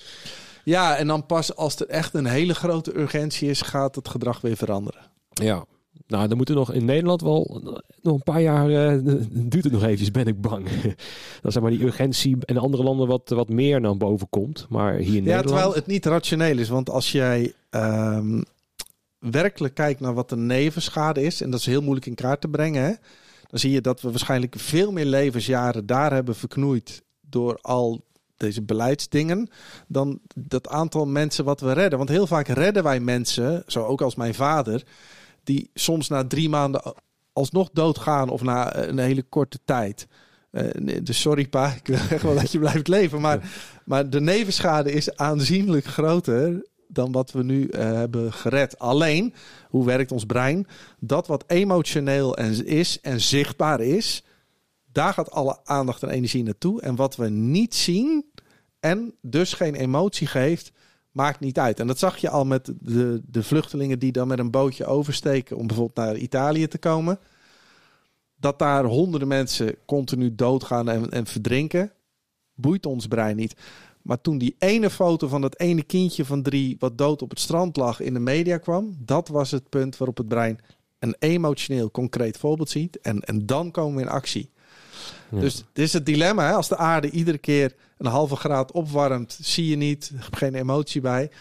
Ja, en dan pas als er echt een hele grote urgentie is, gaat het gedrag weer veranderen. Ja. Nou, dan moeten nog in Nederland wel nog een paar jaar eh, duurt het nog eventjes, ben ik bang. Dat zeg maar die urgentie in andere landen wat, wat meer naar boven komt. Maar hier in Ja, Nederland. terwijl het niet rationeel is. Want als jij ehm, werkelijk kijkt naar wat de nevenschade is, en dat is heel moeilijk in kaart te brengen, hè, dan zie je dat we waarschijnlijk veel meer levensjaren daar hebben verknoeid door al deze beleidsdingen, dan dat aantal mensen wat we redden. Want heel vaak redden wij mensen, zo ook als mijn vader, die soms na drie maanden alsnog doodgaan of na een hele korte tijd. Eh, nee, dus sorry pa, ik wil echt wel dat je blijft leven. Maar, maar de nevenschade is aanzienlijk groter dan wat we nu eh, hebben gered. Alleen, hoe werkt ons brein? Dat wat emotioneel en is en zichtbaar is, daar gaat alle aandacht en energie naartoe. En wat we niet zien en dus geen emotie geeft, maakt niet uit. En dat zag je al met de, de vluchtelingen die dan met een bootje oversteken om bijvoorbeeld naar Italië te komen. Dat daar honderden mensen continu doodgaan en, en verdrinken, boeit ons brein niet. Maar toen die ene foto van dat ene kindje van drie wat dood op het strand lag in de media kwam, dat was het punt waarop het brein een emotioneel concreet voorbeeld ziet. En, en dan komen we in actie. Ja. Dus dit is het dilemma. Hè? Als de aarde iedere keer een halve graad opwarmt, zie je niet, heb geen emotie bij.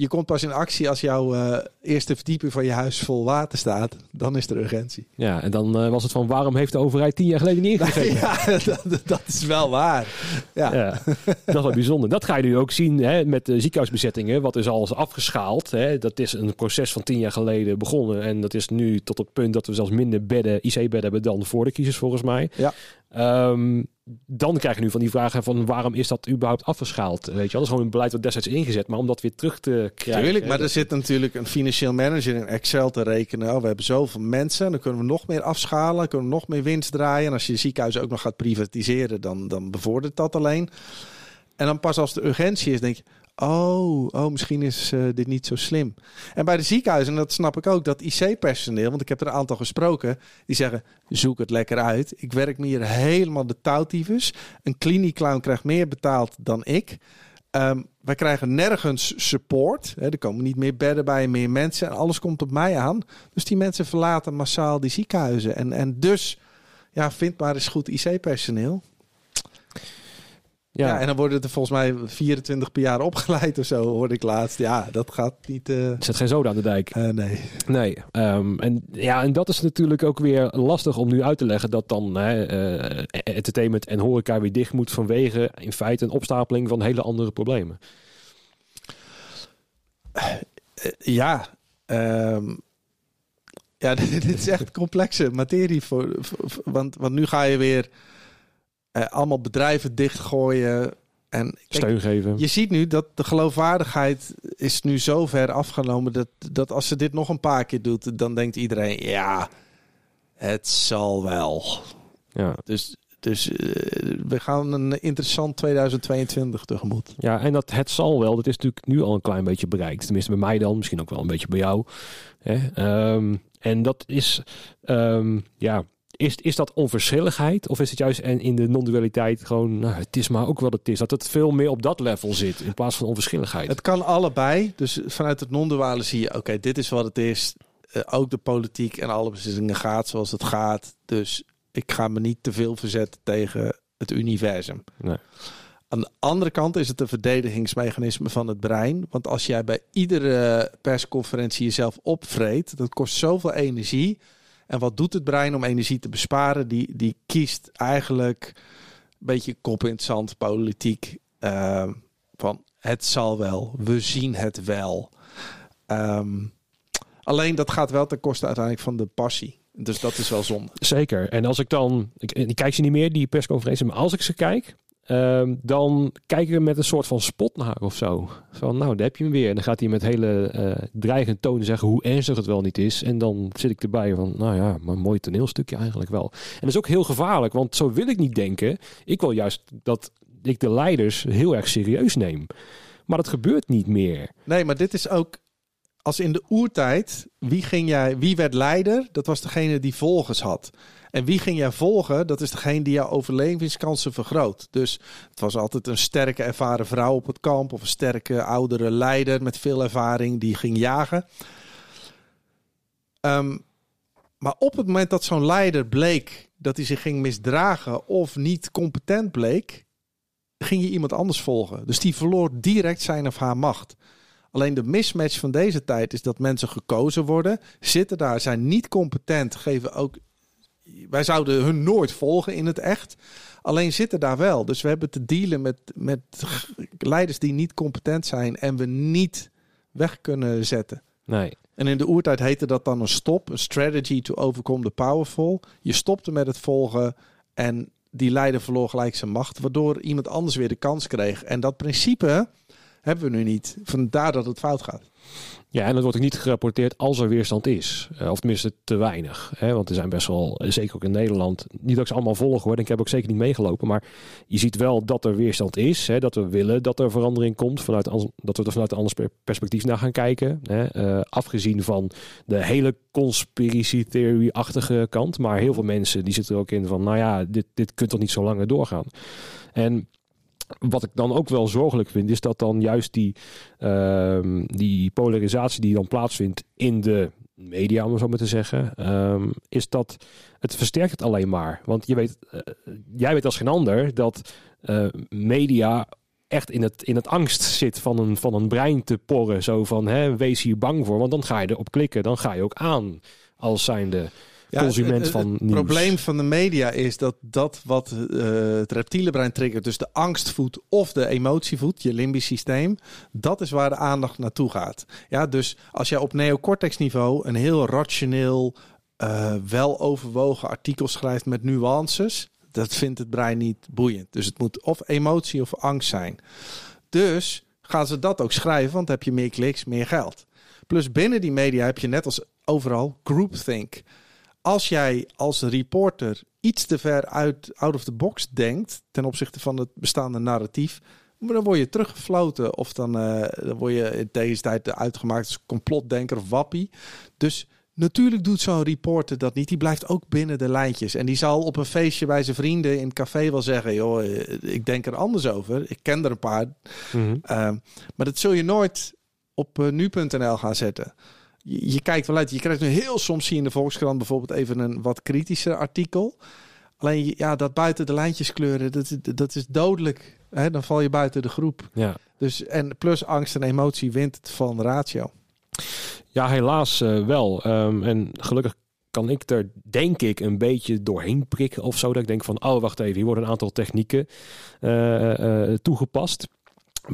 Je komt pas in actie als jouw eh, eerste verdieping van je huis vol water staat. Dan is er urgentie. Ja, en dan eh, was het van waarom heeft de overheid tien jaar geleden niet ingegrepen? ja, dat, dat is wel waar. Ja. Ja, dat is wel bijzonder. Dat ga je nu ook zien hè, met de ziekenhuisbezettingen. Wat is al afgeschaald. Hè. Dat is een proces van tien jaar geleden begonnen. En dat is nu tot het punt dat we zelfs minder bedden, IC-bedden hebben dan voor de kiezers volgens mij. Ja. Ehm, dan krijg je nu van die vragen van waarom is dat überhaupt afgeschaald? Weet je, dat is gewoon een beleid wat destijds ingezet. Maar om dat weer terug te krijgen. Tuurlijk, maar er zit natuurlijk een financieel manager in Excel te rekenen. Oh, we hebben zoveel mensen, dan kunnen we nog meer afschalen, kunnen we nog meer winst draaien. En als je ziekenhuis ook nog gaat privatiseren, dan, dan bevordert dat alleen. En dan pas als de urgentie is, denk je, oh, oh misschien is eh, dit niet zo slim. En bij de ziekenhuizen, en dat snap ik ook, dat IC-personeel, want ik heb er een aantal gesproken, die zeggen, zoek het lekker uit. Ik werk me hier helemaal de touwtyfus. Een kliniekclown krijgt meer betaald dan ik. Ehm, wij krijgen nergens support. Er komen niet meer bedden bij, meer mensen. En alles komt op mij aan. Dus die mensen verlaten massaal die ziekenhuizen. En, en dus, ja, vind maar eens goed IC-personeel. Ja. Ja, en dan worden er volgens mij 24 per jaar opgeleid of zo, hoorde ik laatst. Ja, dat gaat niet... eh, er zit geen zoden aan de dijk. eh, nee. Nee, ehm, en, ja, en dat is natuurlijk ook weer lastig om nu uit te leggen dat dan hè, eh, entertainment en horeca weer dicht moet vanwege in feite een opstapeling van hele andere problemen. Eh, ja, ehm, ja, dit is echt complexe materie. Voor, voor- voor- want, want nu ga je weer eh, allemaal bedrijven dichtgooien. En kijk, Steun geven. je ziet nu dat de geloofwaardigheid is nu zo ver afgenomen... Dat, dat als ze dit nog een paar keer doet, dan denkt iedereen... ja, het zal wel. Ja. Dus dus eh, we gaan een interessant 2022 tegemoet. Ja, en dat het zal wel, dat is natuurlijk nu al een klein beetje bereikt. Tenminste bij mij dan, misschien ook wel een beetje bij jou. Hè? Ehm, en dat is, ehm, ja, is, is dat onverschilligheid? Of is het juist en in de non-dualiteit gewoon, nou, het is maar ook wat het is. Dat het veel meer op dat level zit in plaats van onverschilligheid. Het kan allebei. Dus vanuit het non-duale zie je, oké, dit is wat het is. Uh, ook de politiek en alle beslissingen gaat zoals het gaat. Dus ik ga me niet te veel verzetten tegen het universum. Nee. Aan de andere kant is het een verdedigingsmechanisme van het brein. Want als jij bij iedere persconferentie jezelf opvreet, dat kost zoveel energie. En wat doet het brein om energie te besparen? Die, die kiest eigenlijk een beetje kop in het zand, politiek. Uh, van het zal wel, we zien het wel. Um, alleen dat gaat wel ten koste uiteindelijk van de passie. Dus dat is wel zonde. Zeker. En als ik dan, ik, ik kijk ze niet meer, die persconferentie, maar als ik ze kijk, Um, dan kijken we met een soort van spot naar of zo. Van, nou, daar heb je hem weer. En dan gaat hij met hele uh, dreigend toon zeggen hoe ernstig het wel niet is. En dan zit ik erbij van, nou ja, maar een mooi toneelstukje eigenlijk wel. En dat is ook heel gevaarlijk, want zo wil ik niet denken. Ik wil juist dat ik de leiders heel erg serieus neem. Maar dat gebeurt niet meer. Nee, maar dit is ook als in de oertijd, wie, ging jij, wie werd leider? Dat was degene die volgers had. En wie ging jij volgen? Dat is degene die jouw overlevingskansen vergroot. Dus het was altijd een sterke, ervaren vrouw op het kamp. Of een sterke, oudere leider met veel ervaring die ging jagen. Um, maar op het moment dat zo'n leider bleek dat hij zich ging misdragen of niet competent bleek, ging je iemand anders volgen. Dus die verloor direct zijn of haar macht. Alleen de mismatch van deze tijd is dat mensen gekozen worden, zitten daar, zijn niet competent, geven ook. Wij zouden hun nooit volgen in het echt. Alleen zitten daar wel. Dus we hebben te dealen met, met leiders die niet competent zijn en we niet weg kunnen zetten. Nee. En in de oertijd heette dat dan een stop, een strategy to overcome the powerful. Je stopte met het volgen en die leider verloor gelijk zijn macht, waardoor iemand anders weer de kans kreeg. En dat principe hebben we nu niet. Vandaar dat het fout gaat. Ja, en dat wordt ook niet gerapporteerd als er weerstand is. Uh, of tenminste te weinig. Hè? Want er zijn best wel, zeker ook in Nederland, niet dat ik ze allemaal volg hoor. Ik heb ook zeker niet meegelopen. Maar je ziet wel dat er weerstand is. Hè? Dat we willen dat er verandering komt. Vanuit, dat we er vanuit een ander perspectief naar gaan kijken. Hè? Uh, afgezien van de hele conspiracy theory-achtige kant. Maar heel veel mensen die zitten er ook in van, nou ja, dit, dit kunt toch niet zo langer doorgaan. En wat ik dan ook wel zorgelijk vind, is dat dan juist die, uh, die polarisatie die dan plaatsvindt in de media, om het zo maar te zeggen, um, is dat het versterkt het alleen maar. Want je weet, uh, jij weet als geen ander dat uh, media echt in het, in het angst zit van een, van een brein te porren. Zo van, hè, wees hier bang voor, want dan ga je erop klikken. Dan ga je ook aan als zijnde ja, consument het, van Het probleem van de media is dat dat wat uh, het reptiele brein triggert, dus de angst voedt of de emotie voedt, je limbisch systeem, dat is waar de aandacht naartoe gaat. Ja, dus als jij op neocortex niveau een heel rationeel, uh, wel overwogen artikel schrijft met nuances, dat vindt het brein niet boeiend. Dus het moet of emotie of angst zijn. Dus gaan ze dat ook schrijven, want dan heb je meer kliks, meer geld. Plus binnen die media heb je net als overal groupthink als jij als reporter iets te ver uit out of the box denkt ten opzichte van het bestaande narratief, dan word je teruggefloten of dan, uh, dan word je in deze tijd uitgemaakt als complotdenker of wappie. Dus natuurlijk doet zo'n reporter dat niet. Die blijft ook binnen de lijntjes. En die zal op een feestje bij zijn vrienden in het café wel zeggen: joh, eh, ik denk er anders over. Ik ken er een paar. Mm -hmm. uh, maar dat zul je nooit op uh, nu.nl gaan zetten je, je, kijkt wel uit. Je krijgt nu heel soms zie je in de Volkskrant bijvoorbeeld even een wat kritischer artikel. Alleen ja, dat buiten de lijntjes kleuren, dat, dat is dodelijk. Hè? Dan val je buiten de groep. Ja. Dus, en plus angst en emotie wint het van ratio. Ja, helaas uh, wel. Um, en gelukkig kan ik er, denk ik, een beetje doorheen prikken of zo. Dat ik denk van, oh, wacht even, hier worden een aantal technieken uh, uh, toegepast.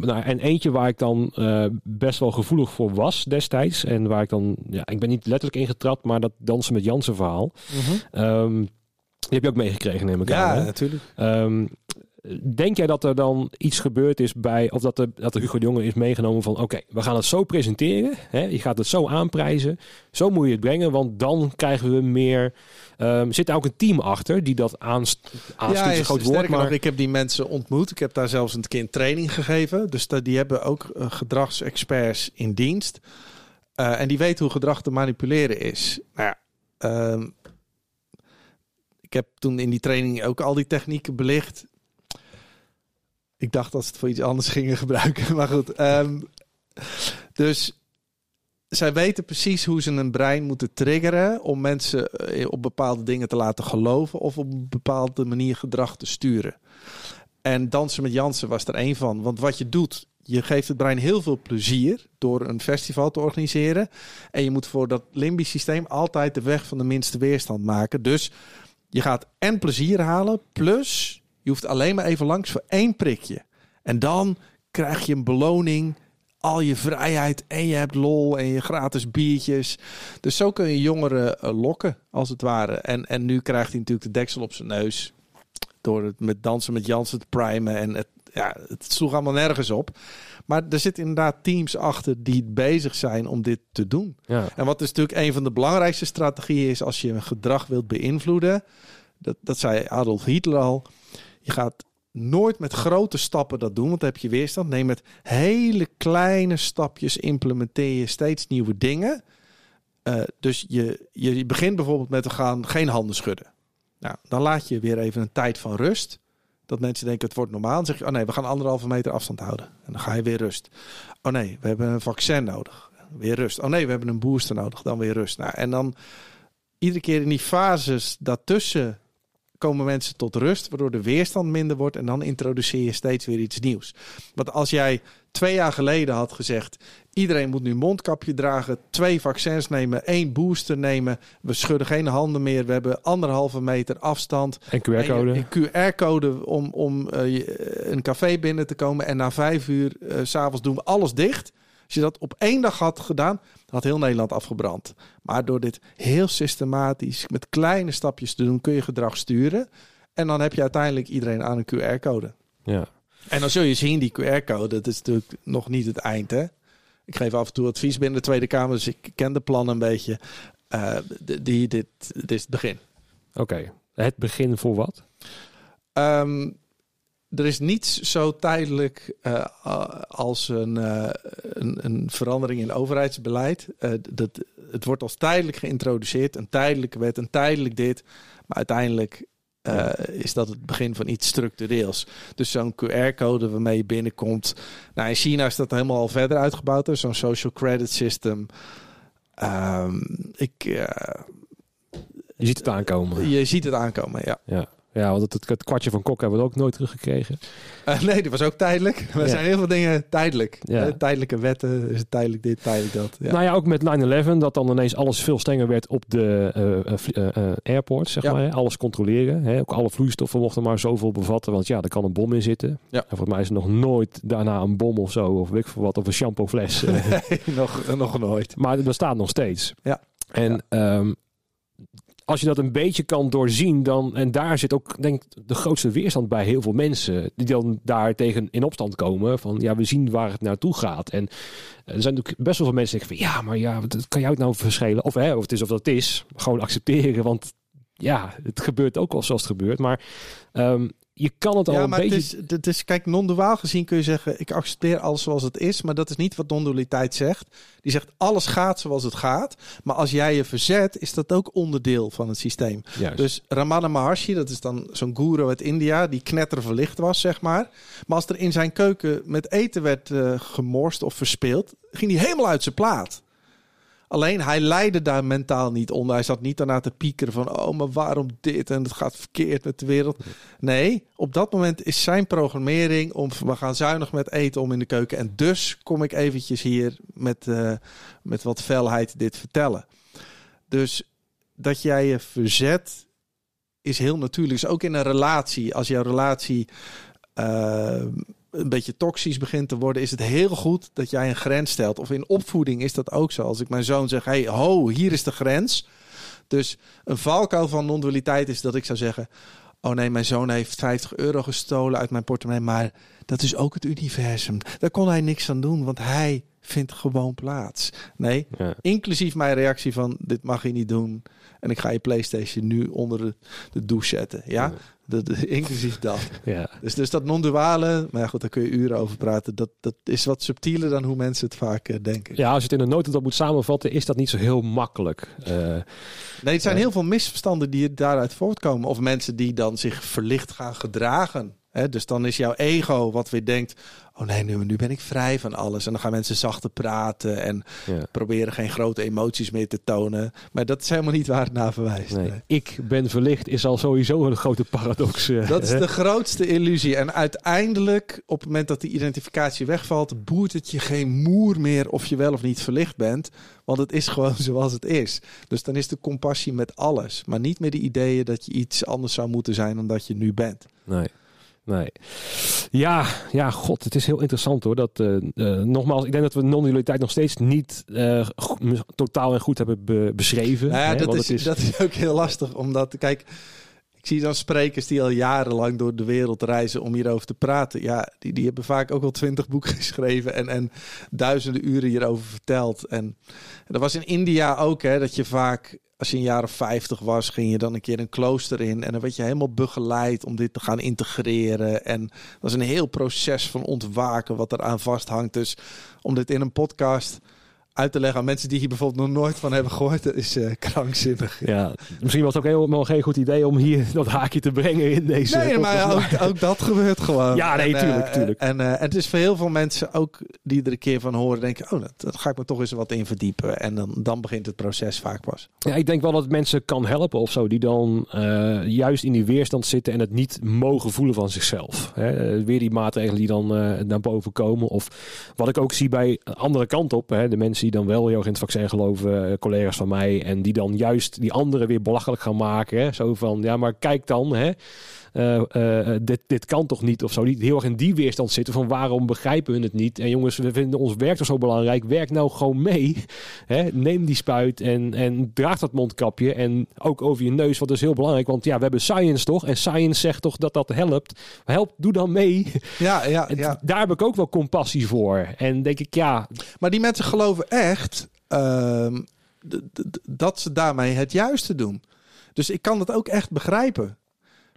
Nou, en eentje waar ik dan uh, best wel gevoelig voor was destijds. En waar ik dan, ja, ik ben niet letterlijk ingetrapt, maar dat dansen met Jansen verhaal. Mm -hmm. um, die heb je ook meegekregen, neem ik ja, aan. Ja, natuurlijk. Um, Denk jij dat er dan iets gebeurd is bij, of dat de, dat de Hugo de Jonge is meegenomen van, oké, we gaan het zo presenteren, hè, je gaat het zo aanprijzen, zo moet je het brengen, want dan krijgen we meer. Um, zit daar ook een team achter die dat aanst aanstuurt, ja, een groot woord, maar nog, ik heb die mensen ontmoet. Ik heb daar zelfs een keer een training gegeven. Dus die hebben ook uh, gedragsexperts in dienst. Uh, en die weten hoe gedrag te manipuleren is. Nou ja, um, ik heb toen in die training ook al die technieken belicht. Ik dacht dat ze het voor iets anders gingen gebruiken. Maar goed. Um, dus zij weten precies hoe ze een brein moeten triggeren om mensen eh, op bepaalde dingen te laten geloven of op een bepaalde manier gedrag te sturen. En dansen met Jansen was er één van. Want wat je doet, je geeft het brein heel veel plezier door een festival te organiseren. En je moet voor dat limbisch systeem altijd de weg van de minste weerstand maken. Dus je gaat en plezier halen, plus je hoeft alleen maar even langs voor één prikje. En dan krijg je een beloning, al je vrijheid en je hebt lol en je gratis biertjes. Dus zo kun je jongeren eh, lokken, als het ware. En, en nu krijgt hij natuurlijk de deksel op zijn neus door het met dansen met Jansen te primen. En het, ja, het sloeg allemaal nergens op. Maar er zitten inderdaad teams achter die bezig zijn om dit te doen. Ja. En wat is natuurlijk een van de belangrijkste strategieën is als je een gedrag wilt beïnvloeden. Dat, dat zei Adolf Hitler al. Je gaat nooit met grote stappen dat doen, want dan heb je weerstand. Nee, met hele kleine stapjes implementeer je steeds nieuwe dingen. Uh, dus je, je begint bijvoorbeeld met te gaan geen handen schudden. Nou, dan laat je weer even een tijd van rust. Dat mensen denken het wordt normaal. Dan zeg je, oh nee, we gaan anderhalve meter afstand houden. En dan ga je weer rust. Oh nee, we hebben een vaccin nodig. Weer rust. Oh nee, we hebben een booster nodig. Dan weer rust. Nou, en dan iedere keer in die fases daartussen komen mensen tot rust, waardoor de weerstand minder wordt. En dan introduceer je steeds weer iets nieuws. Want als jij twee jaar geleden had gezegd: iedereen moet nu mondkapje dragen, twee vaccins nemen, één booster nemen. We schudden geen handen meer. We hebben anderhalve meter afstand. En QR-code. QR-code om, om uh, een café binnen te komen. En na vijf uur uh, s'avonds doen we alles dicht. Als je dat op één dag had gedaan, had heel Nederland afgebrand. Maar door dit heel systematisch met kleine stapjes te doen, kun je gedrag sturen. En dan heb je uiteindelijk iedereen aan een QR-code. Ja. En dan zul je zien, die QR-code, dat is natuurlijk nog niet het eind. Hè? Ik geef af en toe advies binnen de Tweede Kamer, dus ik ken de plannen een beetje. Uh, die, dit, dit is het begin. Oké, het begin voor wat? Um, er is niets zo tijdelijk uh, als een, uh, een, een, verandering in overheidsbeleid. Uh, dat, het wordt als tijdelijk geïntroduceerd, een tijdelijke wet, een tijdelijk dit. Maar uiteindelijk is dat het begin van iets structureels. Dus zo'n QR-code waarmee je binnenkomt. Nou, in China is dat helemaal al verder uitgebouwd. Zo'n social credit system. Um, ik, je ziet het aankomen. Je ziet het aankomen, ja. ja. Ja, want het, het, kwartje van Kok hebben we ook nooit teruggekregen. Uh, nee, dat was ook tijdelijk. Er ja. zijn heel veel dingen tijdelijk. Ja. Uh, tijdelijke wetten, is het tijdelijk dit, tijdelijk dat. Ja. Nou ja, ook met 9-11, dat dan ineens alles veel strenger werd op de uh, airports, zeg maar. Hè? Alles controleren. Hè? Ook alle vloeistoffen mochten maar zoveel bevatten, want ja, er kan een bom in zitten. Ja. En volgens mij is er nog nooit daarna een bom of zo, of weet ik veel wat, of een shampoofles. nee, nog, nog nooit. Maar het bestaat nog steeds. Ja. En um, als je dat een beetje kan doorzien, dan. En daar zit ook, denk ik, de grootste weerstand bij heel veel mensen. Die dan daar tegen in opstand komen. Van ja, we zien waar het naartoe gaat. En er zijn natuurlijk best wel veel mensen die denken van ja, maar ja, wat kan jou het nou verschillen? Of, hè, of het is of dat is. Gewoon accepteren. Want ja, het gebeurt ook al zoals het gebeurt. Maar um, je kan het al ja, maar een beetje... Het is, het is, kijk, non-duaal gezien kun je zeggen... ik accepteer alles zoals het is. Maar dat is niet wat non-dualiteit zegt. Die zegt, alles gaat zoals het gaat. Maar als jij je verzet, is dat ook onderdeel van het systeem. Juist. Dus Ramana Maharshi, dat is dan zo'n guru uit India... die knetterverlicht was, zeg maar. Maar als er in zijn keuken met eten werd uh, gemorst of verspeeld... ging hij helemaal uit zijn plaat. Alleen hij leidde daar mentaal niet onder. Hij zat niet daarna te piekeren van, oh, maar waarom dit en het gaat verkeerd met de wereld. Nee, op dat moment is zijn programmering om, we gaan zuinig met eten om in de keuken. En dus kom ik eventjes hier met, uh, met wat felheid dit vertellen. Dus dat jij je verzet is heel natuurlijk. Dus ook in een relatie, als jouw relatie... Uh, een beetje toxisch begint te worden, is het heel goed dat jij een grens stelt. Of in opvoeding is dat ook zo. Als ik mijn zoon zeg, hey, ho, hier is de grens. Dus een valkuil van non-dualiteit is dat ik zou zeggen, oh nee, mijn zoon heeft 50 euro gestolen uit mijn portemonnee, maar dat is ook het universum. Daar kon hij niks aan doen, want hij vindt gewoon plaats. Nee, Ja. inclusief mijn reactie van dit mag je niet doen en ik ga je PlayStation nu onder de, de douche zetten. Ja, De- de- inclusief dat. Ja. Dus, dus dat non-duale, maar ja, goed, daar kun je uren over praten. Dat, dat is wat subtieler dan hoe mensen het vaak eh, denken. ja, als je het in een notendop moet samenvatten, is dat niet zo heel makkelijk. Eh, Nee, het zijn heel veel misverstanden die daaruit voortkomen. Of mensen die dan zich verlicht gaan gedragen. Hè, dus dan is jouw ego wat weer denkt... oh nee, nu, nu ben ik vrij van alles. En dan gaan mensen zachter praten... en ja. proberen geen grote emoties meer te tonen. Maar dat is helemaal niet waar het naar verwijst. Nee. nee. Ik ben verlicht is al sowieso een grote paradox. eh, Dat is de grootste illusie. En uiteindelijk, op het moment dat die identificatie wegvalt, boert het je geen moer meer of je wel of niet verlicht bent. Want het is gewoon zoals het is. Dus dan is de compassie met alles. Maar niet meer de ideeën dat je iets anders zou moeten zijn dan dat je nu bent. Nee. Nee. Ja, ja, god, het is heel interessant hoor. Dat, eh, eh, nogmaals, ik denk dat we non-dualiteit nog steeds niet eh, totaal en goed hebben be- beschreven. Nou ja, hè, dat, want is, het is, dat is ook heel lastig. Omdat, kijk, ik zie dan sprekers die al jarenlang door de wereld reizen om hierover te praten. Ja, die, die hebben vaak ook al twintig boeken geschreven en, en duizenden uren hierover verteld. En, en dat was in India ook, hè, dat je vaak, als je jaar of vijftig was, ging je dan een keer een klooster in. En dan werd je helemaal begeleid om dit te gaan integreren. En dat is een heel proces van ontwaken wat eraan vasthangt. Dus om dit in een podcast uit te leggen aan mensen die hier bijvoorbeeld nog nooit van hebben gehoord, dat is eh, krankzinnig. ja, misschien was het ook helemaal geen goed idee om hier dat haakje te brengen in deze. Nee, maar ook, ook dat gebeurt gewoon. Ja, nee, En, tuurlijk, eh, tuurlijk. En, eh, en het is voor heel veel mensen ook die er een keer van horen, denken: oh, dat, dat ga ik me toch eens wat in verdiepen. En dan, dan begint het proces vaak pas. Ja, ik denk wel dat het mensen kan helpen of zo, die dan juist in die weerstand zitten en het niet mogen voelen van zichzelf. Hè, weer die maatregelen die dan eh, naar boven komen. Of wat ik ook zie bij de andere kant op, hè, de mensen die dan wel heel erg in het vaccin geloven, eh, collega's van mij, en die dan juist die anderen weer belachelijk gaan maken. Zo van, ja, maar kijk dan, hè. Eh, eh, dit, dit kan toch niet of zo. Die heel erg in die weerstand zitten van waarom begrijpen we het niet. En jongens, we vinden ons werk toch zo belangrijk. Werk nou gewoon mee. Hè? Neem die spuit en, en draag dat mondkapje. En ook over je neus, wat is heel belangrijk. Want ja, we hebben science toch. En science zegt toch dat dat helpt. Help, doe dan mee. Ja, ja, ja. Daar heb ik ook wel compassie voor. En denk ik, ja, Maar die mensen geloven echt ehm, dat ze daarmee het juiste doen. Dus ik kan dat ook echt begrijpen.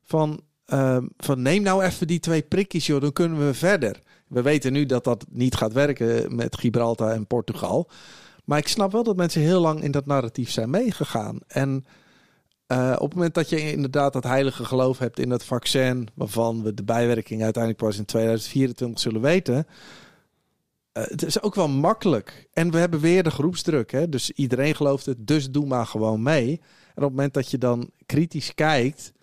Van, ehm, van neem nou even die twee prikjes, joh, dan kunnen we verder. We weten nu dat dat niet gaat werken met Gibraltar en Portugal. Maar ik snap wel dat mensen heel lang in dat narratief zijn meegegaan. En eh, op het moment dat je inderdaad dat heilige geloof hebt in dat vaccin, waarvan we de bijwerking uiteindelijk pas in 2024 zullen weten. eh, het is ook wel makkelijk. En we hebben weer de groepsdruk. Hè? Dus iedereen gelooft het, dus doe maar gewoon mee. En op het moment dat je dan kritisch kijkt,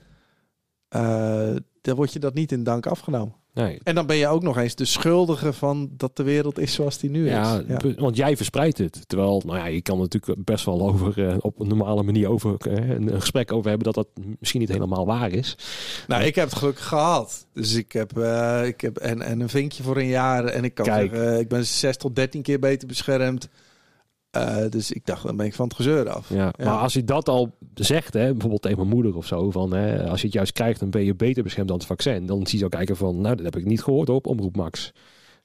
dan wordt je dat niet in dank afgenomen. nee. En dan ben je ook nog eens de schuldige van dat de wereld is zoals die nu Ja, is. Ja. want jij verspreidt het. Terwijl, nou ja, je kan natuurlijk best wel over eh, op een normale manier over eh, een, een gesprek over hebben dat dat misschien niet helemaal waar is. Nou, ik heb het gelukkig gehad. Dus ik heb, eh, ik heb en, en een vinkje voor een jaar. En ik kan Kijk. zeggen, ik ben 6 tot 13 keer beter beschermd. Eh, dus ik dacht, dan ben ik van het gezeur af. Ja, Ja. maar als je dat al zegt, hè, bijvoorbeeld tegen mijn moeder of zo, van hè, als je het juist krijgt, dan ben je beter beschermd dan het vaccin. Dan zie je ook kijken van, nou, dat heb ik niet gehoord op Omroep Max.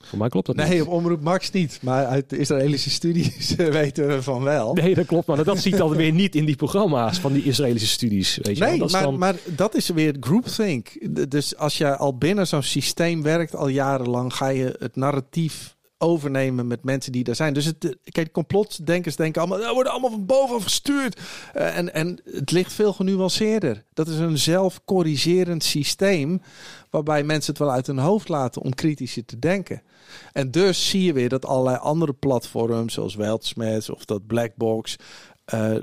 Voor mij klopt dat Nee, niet. op Omroep Max niet. Maar uit de Israëlische studies weten we van wel. Nee, dat klopt, maar dat ziet dan weer niet in die programma's van die Israëlische studies. Weet je. Nee, dat maar, dan, maar dat is weer groupthink. Dus als je al binnen zo'n systeem werkt, al jarenlang, ga je het narratief overnemen met mensen die daar zijn. Dus het, kijk, complotdenkers denken allemaal, dat worden allemaal van bovenaf gestuurd. Eh, en, en het ligt veel genuanceerder. Dat is een zelfcorrigerend systeem, waarbij mensen het wel uit hun hoofd laten om kritischer te denken. En dus zie je weer dat allerlei andere platforms, zoals Weltsmets of dat Blackbox, eh,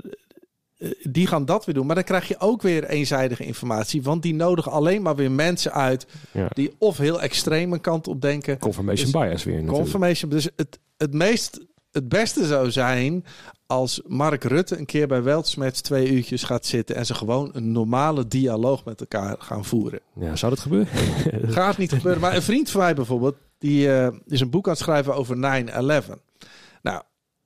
die gaan dat weer doen. Maar dan krijg je ook weer eenzijdige informatie. Want die nodigen alleen maar weer mensen uit ja, die of heel extreem een kant op denken. confirmation dus- bias weer natuurlijk. Confirmation. Dus het, het, meest, het beste zou zijn als Mark Rutte een keer bij Weltsmets twee uurtjes gaat zitten en ze gewoon een normale dialoog met elkaar gaan voeren. Ja, zou dat gebeuren? Gaat niet gebeuren. Maar een vriend van mij bijvoorbeeld, die eh, is een boek aan het schrijven over 9-11.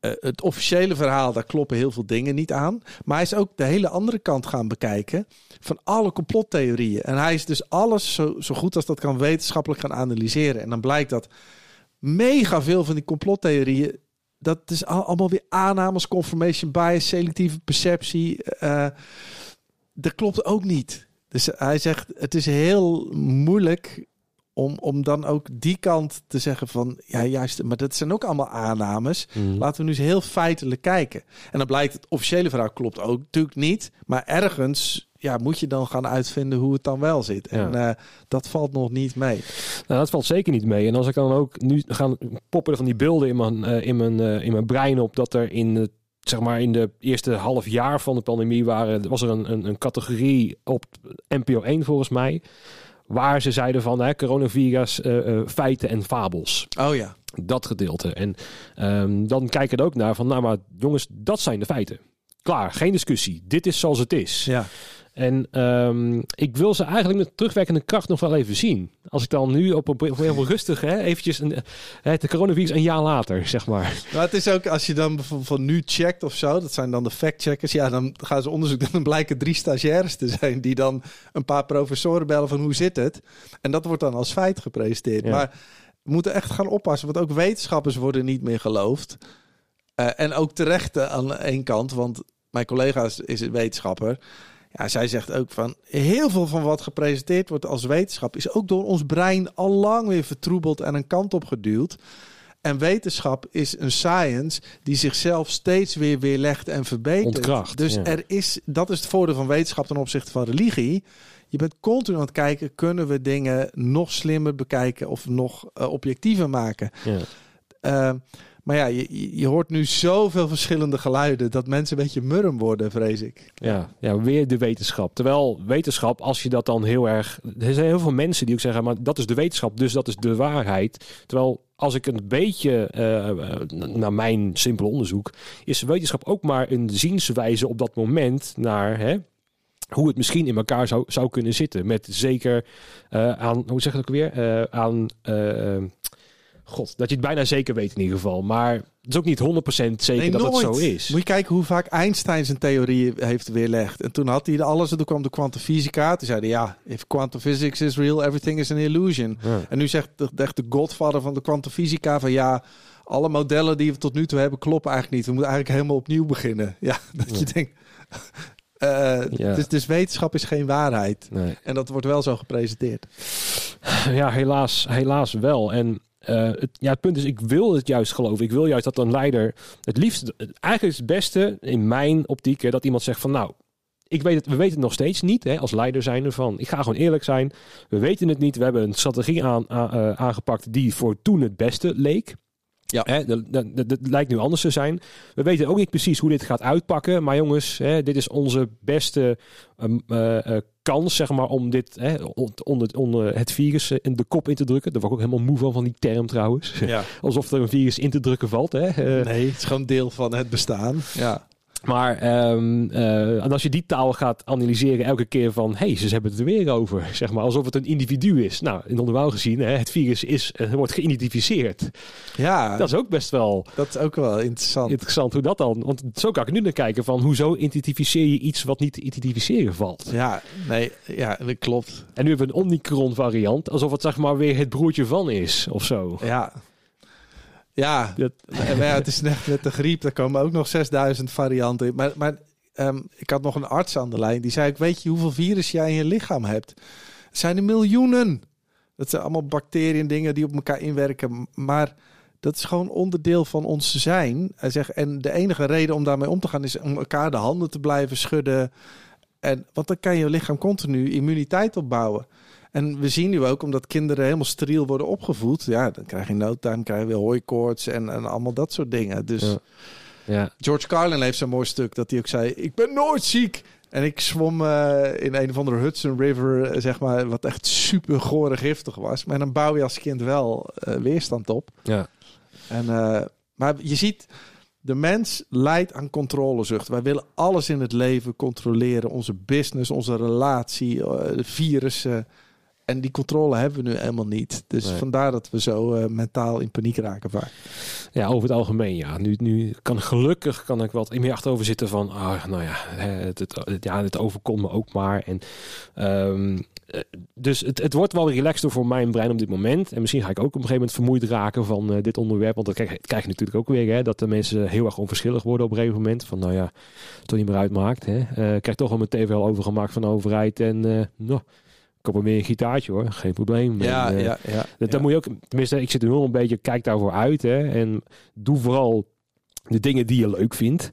Eh, het officiële verhaal, daar kloppen heel veel dingen niet aan. Maar hij is ook de hele andere kant gaan bekijken van alle complottheorieën. En hij is dus alles zo, zo goed als dat kan wetenschappelijk gaan analyseren. En dan blijkt dat mega veel van die complottheorieën, dat is al- allemaal weer aannames, confirmation bias, selectieve perceptie. eh, dat klopt ook niet. Dus hij zegt, het is heel moeilijk om, om dan ook die kant te zeggen van, ja juist, maar dat zijn ook allemaal aannames. Mhm. Laten we nu eens heel feitelijk kijken. En dan blijkt het officiële verhaal klopt ook natuurlijk niet. Maar ergens ja, moet je dan gaan uitvinden hoe het dan wel zit. En eh, dat valt nog niet mee. Nou, dat valt zeker niet mee. En als ik dan ook nu gaan poppen van die beelden in mijn, eh, in mijn, eh, in mijn brein op dat er in het zeg maar in de eerste half jaar van de pandemie waren, was er een, een, een categorie op NPO 1 volgens mij, waar ze zeiden van hè, coronavirus, eh, eh, feiten en fabels. Oh ja. Dat gedeelte. En ehm, dan kijk ik er ook naar van, nou maar jongens, dat zijn de feiten. Klaar, geen discussie. Dit is zoals het is. Ja. En ehm, ik wil ze eigenlijk met terugwerkende kracht nog wel even zien. Als ik dan nu op een, op een heel rustig, hè, eventjes een, de coronavirus een jaar later, zeg maar. Maar het is ook als je dan bijvoorbeeld van nu checkt of zo, dat zijn dan de fact-checkers. Ja, dan gaan ze onderzoek doen. Dan blijken drie stagiaires te zijn die dan een paar professoren bellen van hoe zit het. En dat wordt dan als feit gepresenteerd. Ja. Maar we moeten echt gaan oppassen, want ook wetenschappers worden niet meer geloofd. Eh, en ook terecht aan één kant, want mijn collega is, is een wetenschapper. Ja, zij zegt ook van heel veel van wat gepresenteerd wordt als wetenschap is ook door ons brein al lang weer vertroebeld en een kant op geduwd. En wetenschap is een science die zichzelf steeds weer weerlegt en verbetert. Ontkracht, dus ja. er is, dat is het voordeel van wetenschap ten opzichte van religie. Je bent continu aan het kijken, kunnen we dingen nog slimmer bekijken of nog eh, objectiever maken? Ja. Eh, maar ja, je- je, hoort nu zoveel verschillende geluiden dat mensen een beetje murm worden, vrees ik. Ja, ja, weer de wetenschap. Terwijl wetenschap, als je dat dan heel erg... Er zijn heel veel mensen die ook zeggen, maar dat is de wetenschap, dus dat is de waarheid. Terwijl als ik een beetje, eh, eh, naar mijn simpele onderzoek, is wetenschap ook maar een zienswijze op dat moment naar... Hè, hoe het misschien in elkaar zou, zou kunnen zitten. Met zeker eh, aan, hoe zeg ik het ook weer? Aan, god, dat je het bijna zeker weet in ieder geval. Maar het is ook niet 100% zeker Nee, dat het zo is. Moet je kijken hoe vaak Einstein zijn theorie heeft weerlegd. En toen had hij alles en toen kwam de kwantumfysica. Toen zeiden ja, if quantum physics is real, everything is an illusion. Ja. En nu zegt de, echt de godfather van de kwantumfysica van ja, alle modellen die we tot nu toe hebben kloppen eigenlijk niet. We moeten eigenlijk helemaal opnieuw beginnen. Ja, dat Ja. je denkt... eh, Ja. dus, dus wetenschap is geen waarheid. Nee. En dat wordt wel zo gepresenteerd. Ja, helaas, helaas wel. En eh, het, ja, het punt is, ik wil het juist geloven. Ik wil juist dat een leider het liefst, eigenlijk is het beste in mijn optiek, hè, dat iemand zegt van nou, ik weet het, we weten het nog steeds niet, hè, als leider zijn van, ik ga gewoon eerlijk zijn. We weten het niet. We hebben een strategie aan, a- eh, aangepakt die voor toen het beste leek. Ja. Hè, dat, lijkt nu anders te zijn. We weten ook niet precies hoe dit gaat uitpakken. Maar jongens, hè, dit is onze beste eh, kans zeg maar, om dit hè, on- onder, onder het virus eh, in de kop in te drukken. Daar word ik ook helemaal moe van, van die term trouwens. Ja. Alsof er een virus in te drukken valt. Hè? Eh, Nee, het is gewoon deel van het bestaan. Ja. Maar ehm, eh, en als je die taal gaat analyseren elke keer van... hé, hey, ze hebben het er weer over. Zeg maar, alsof het een individu is. Nou, in normaal gezien, hè, het virus is, eh, wordt geïdentificeerd. Ja, Dat is ook best wel dat is ook wel interessant. interessant hoe dat dan... Want zo kan ik nu naar kijken van... hoezo identificeer je iets wat niet te identificeren valt? Ja, nee, ja, dat klopt. En nu hebben we een Omicron variant. Alsof het zeg maar weer het broertje van is of zo. Ja. Ja, Dat, maar ja, het is net met de griep. Daar komen ook nog 6000 varianten in. Maar, maar ehm, ik had nog een arts aan de lijn. Die zei, ik weet je hoeveel virus jij in je lichaam hebt? Het zijn er miljoenen. Dat zijn allemaal bacteriën en dingen die op elkaar inwerken. Maar dat is gewoon onderdeel van ons zijn. Hij zegt, en de enige reden om daarmee om te gaan... is om elkaar de handen te blijven schudden. En, want dan kan je lichaam continu immuniteit opbouwen. En we zien nu ook, omdat kinderen helemaal steriel worden opgevoed... ja, dan krijg je no time, krijg je weer hooikoorts en, en allemaal dat soort dingen. Dus Ja. ja. George Carlin heeft zo'n mooi stuk dat hij ook zei... ik ben nooit ziek. En ik zwom eh, in een of andere Hudson River, eh, zeg maar... wat echt super gore giftig was. Maar dan bouw je als kind wel eh, weerstand op. ja. En, maar je ziet, de mens leidt aan controlezucht. Wij willen alles in het leven controleren. Onze business, onze relatie, virussen. En die controle hebben we nu helemaal niet. Dus Nee. vandaar dat we zo eh, mentaal in paniek raken vaak. Ja, over het algemeen, ja. Nu, nu kan gelukkig kan ik wat meer achterover zitten van, ah, nou ja, het, het, het- ja, het overkomt me ook maar. En, ehm, eh, dus het, het wordt wel relaxter voor mijn brein op dit moment. En misschien ga ik ook op een gegeven moment vermoeid raken van eh, dit onderwerp. Want dan krijg, krijg je natuurlijk ook weer, hè, dat de mensen heel erg onverschillig worden op een gegeven moment. Van, nou ja, het toch niet meer uitmaakt. Hè. Ik krijg toch al mijn tv al overgemaakt van de overheid. En, eh nou, ik koop er weer een gitaartje hoor, geen probleem. Ja, En, eh, ja, ja. dat, moet je ook, tenminste, ik zit er nu al een beetje, kijk daarvoor uit. Hè, en doe vooral de dingen die je leuk vindt.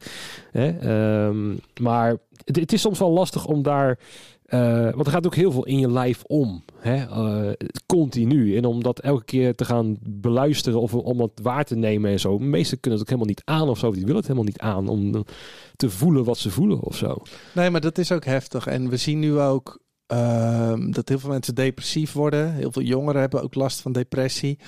Hè, ehm, maar het, het is soms wel lastig om daar. eh, want er gaat ook heel veel in je lijf om. Hè, eh, continu. En om dat elke keer te gaan beluisteren of om het waar te nemen en zo. Meesten kunnen het ook helemaal niet aan of zo. Die willen het helemaal niet aan om te voelen wat ze voelen of zo. Nee, maar dat is ook heftig. En we zien nu ook ehm, dat heel veel mensen depressief worden. Heel veel jongeren hebben ook last van depressie.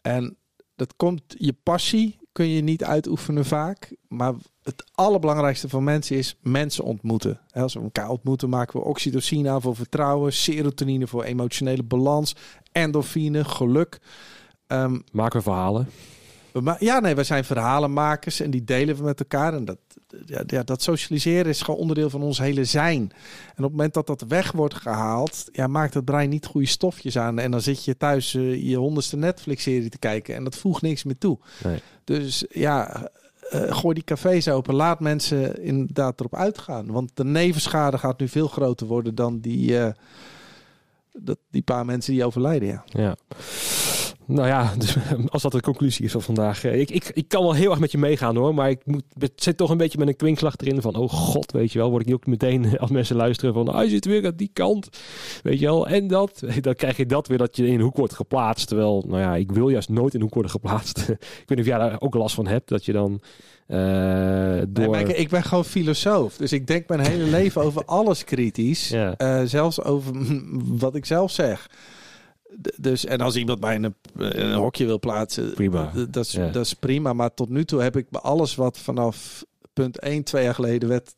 En dat komt, je passie kun je niet uitoefenen vaak. Maar het allerbelangrijkste voor mensen is mensen ontmoeten. Als we elkaar ontmoeten maken we oxytocine voor vertrouwen. Serotonine voor emotionele balans. Endorfine, geluk. Ehm, Maken we verhalen. We ja, nee, we zijn verhalenmakers en die delen we met elkaar. En dat, ja, dat socialiseren is gewoon onderdeel van ons hele zijn. En op het moment dat dat weg wordt gehaald, ja, maakt het brein niet goede stofjes aan. En dan zit je thuis eh, je honderdste Netflix-serie te kijken en dat voegt niks meer toe. Nee. Dus ja, eh, gooi die cafés open. Laat mensen inderdaad erop uitgaan. Want de nevenschade gaat nu veel groter worden dan die, eh, dat, die paar mensen die overlijden. Ja. Ja. Nou ja, dus, als dat de conclusie is van vandaag. eh, Ik, ik, ik kan wel heel erg met je meegaan hoor. Maar ik moet, het zit toch een beetje met een kwinkslag erin van... Oh god, weet je wel. Word ik niet ook meteen als mensen luisteren van... Hij zit weer aan die kant. Weet je wel. En dat. Dan krijg je dat weer dat je in een hoek wordt geplaatst. Terwijl, nou ja, ik wil juist nooit in een hoek worden geplaatst. ik weet niet of jij daar ook last van hebt. Dat je dan eh, Nee, door... ik, ik ben gewoon filosoof. Dus ik denk mijn hele leven over alles kritisch. Ja. Eh, zelfs over wat ik zelf zeg. Dus, en als iemand mij in een, in een hokje wil plaatsen, Prima. Dat is, dat is prima. Maar tot nu toe heb ik alles wat vanaf punt 1, twee jaar geleden werd,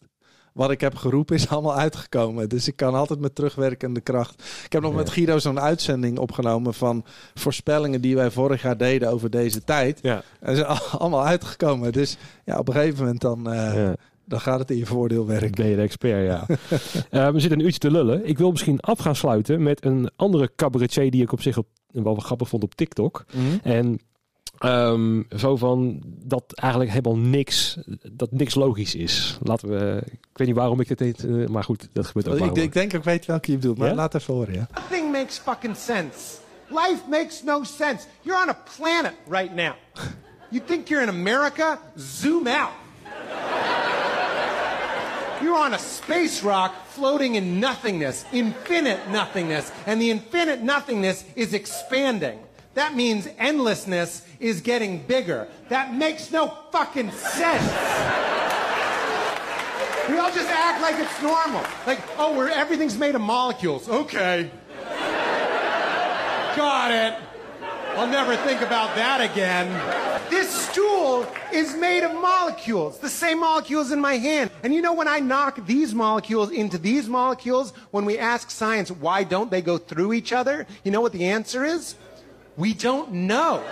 wat ik heb geroepen, is allemaal uitgekomen. Dus ik kan altijd met terugwerkende kracht. Ik heb nog Ja. met Guido zo'n uitzending opgenomen van voorspellingen die wij vorig jaar deden over deze tijd. ja, En ze zijn allemaal uitgekomen. Dus ja, op een gegeven moment dan, eh, ja. Dan gaat het in je voordeel werken. Ben je de expert, ja. Eh, we zitten een uurtje te lullen. Ik wil misschien af gaan sluiten met een andere cabaretier die ik op zich op, wel wat grappig vond op TikTok. En ehm, zo van dat eigenlijk helemaal niks, dat niks logisch is. Laten we, ik weet niet waarom ik dit deed, eh, maar goed, dat gebeurt ook Ik, ik denk ik weet welke je bedoelt, maar Ja? laat even horen. Ja. Nothing makes fucking sense. Life makes no sense. You're on a planet right now. You think you're in America? Zoom out. You're on a space rock floating in nothingness, infinite nothingness, and the infinite nothingness is expanding. That means endlessness is getting bigger. That makes no fucking sense. We all just act like it's normal. Like, oh, we're everything's made of molecules. Okay. Got it. I'll never think about that again. This stool is made of molecules, the same molecules in my hand. And you know when I knock these molecules into these molecules, when we ask science why don't they go through each other, you know what the answer is? We don't know.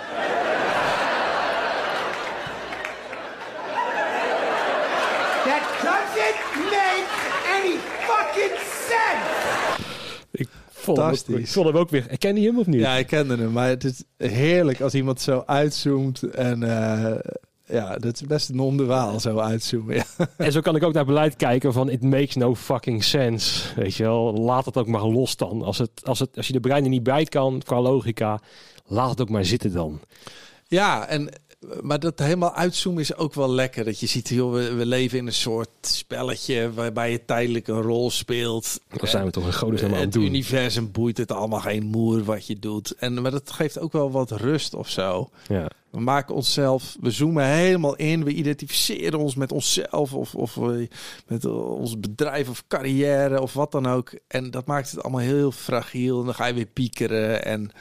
Fantastisch. ik vond hem ook weer. Ken je hem of niet? ja, ik kende hem, maar het is heerlijk als iemand zo uitzoomt. En eh, ja, dat is best een non-duaal zo uitzoomen. Ja. En zo kan ik ook naar beleid kijken van it makes no fucking sense. Weet je wel, laat het ook maar los dan. Als, het, als, het, als je de brein er niet bij kan qua logica, laat het ook maar zitten dan. Ja, en, maar dat helemaal uitzoomen is ook wel lekker. Dat je ziet, joh, we, we leven in een soort spelletje waarbij je tijdelijk een rol speelt. Dan zijn we toch een godesnaam aan het het doen. universum boeit het allemaal geen moer wat je doet. En, maar dat geeft ook wel wat rust of zo. Ja. We maken onszelf, we zoomen helemaal in. We identificeren ons met onszelf of, of met ons bedrijf of carrière of wat dan ook. En dat maakt het allemaal heel fragiel. En dan ga je weer piekeren. En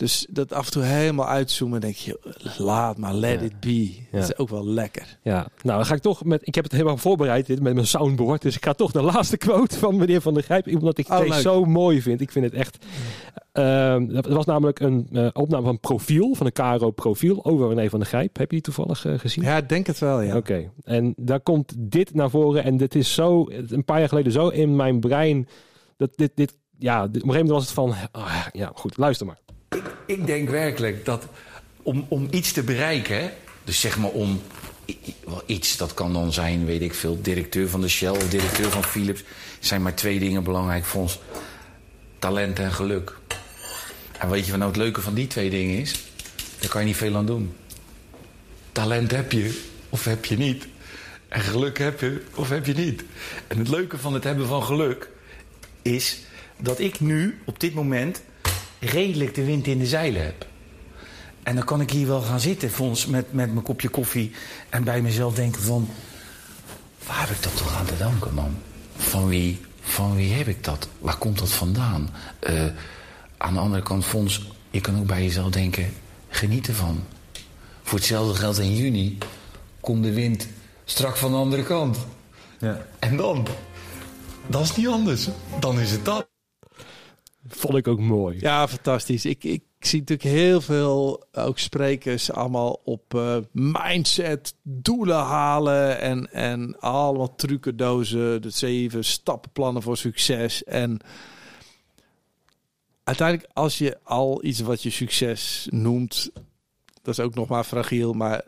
Dus dat af en toe helemaal uitzoomen, denk je, laat maar, let Ja. it be. Dat is ook wel lekker. Ja, nou dan ga ik toch met. Ik heb het helemaal voorbereid dit met mijn soundboard. Dus ik ga toch de laatste quote van meneer Van der Grijp. Omdat ik Oh, deze leuk. zo mooi vind. Ik vind het echt. ehm, dat was namelijk een eh, opname van profiel, van een KRO profiel over René van der Grijp. Heb je die toevallig eh, gezien? Ja, ik denk het wel, ja. Oké, en daar komt dit naar voren. En dit is zo, een paar jaar geleden zo in mijn brein. Dat dit, dit ja, op een gegeven moment was het van. ah, ja, goed, luister maar. Ik denk werkelijk dat om, om iets te bereiken, dus zeg maar om iets, dat kan dan zijn, weet ik veel, directeur van de Shell of directeur van Philips, zijn maar twee dingen belangrijk voor ons: talent en geluk. En weet je wat nou het leuke van die twee dingen is? Daar kan je niet veel aan doen. Talent heb je of heb je niet. En geluk heb je of heb je niet. En het leuke van het hebben van geluk is dat ik nu op dit moment redelijk de wind in de zeilen heb. En dan kan ik hier wel gaan zitten, Fons, met, met mijn kopje koffie. En bij mezelf denken van... Waar heb ik dat toch aan te danken, man? Van wie, van wie heb ik dat? Waar komt dat vandaan? Eh, aan de andere kant, Fons, je kan ook bij jezelf denken... Geniet ervan. Voor hetzelfde geld in juni komt de wind strak van de andere kant. Ja. En dan? Dat is niet anders. Dan is het dat. Vond ik ook mooi. Ja, fantastisch. Ik, ik zie natuurlijk heel veel ook sprekers allemaal op eh, mindset, doelen halen en, en allemaal trucendozen, de zeven stappenplannen voor succes. En uiteindelijk, als je al iets wat je succes noemt, dat is ook nog maar fragiel, maar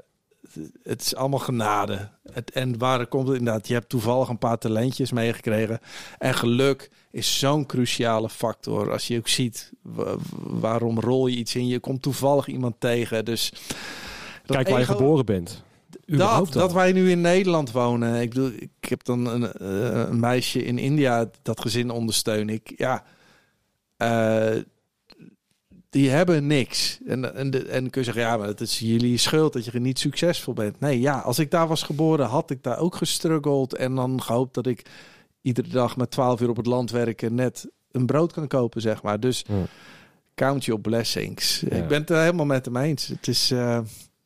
het is allemaal genade. Het, en waar komt het inderdaad? Je hebt toevallig een paar talentjes meegekregen. En geluk is zo'n cruciale factor. Als je ook ziet wa- waarom rol je iets in. Je komt toevallig iemand tegen. Dus Kijk waar je geboren bent. dat, dat wij nu in Nederland wonen. Ik bedoel, ik heb dan een, eh, een meisje in India dat gezin ondersteun ik. Ja, eh, die hebben niks. En, en, en dan kun je zeggen, ja, maar het is jullie schuld dat je niet succesvol bent. Nee, ja, als ik daar was geboren, had ik daar ook gestruggeld. En dan gehoopt dat ik iedere dag met 12 uur op het land werken net een brood kan kopen, zeg maar. Dus Ja. count your blessings. Ja. Ik ben het er helemaal met hem eens. Het is... eh,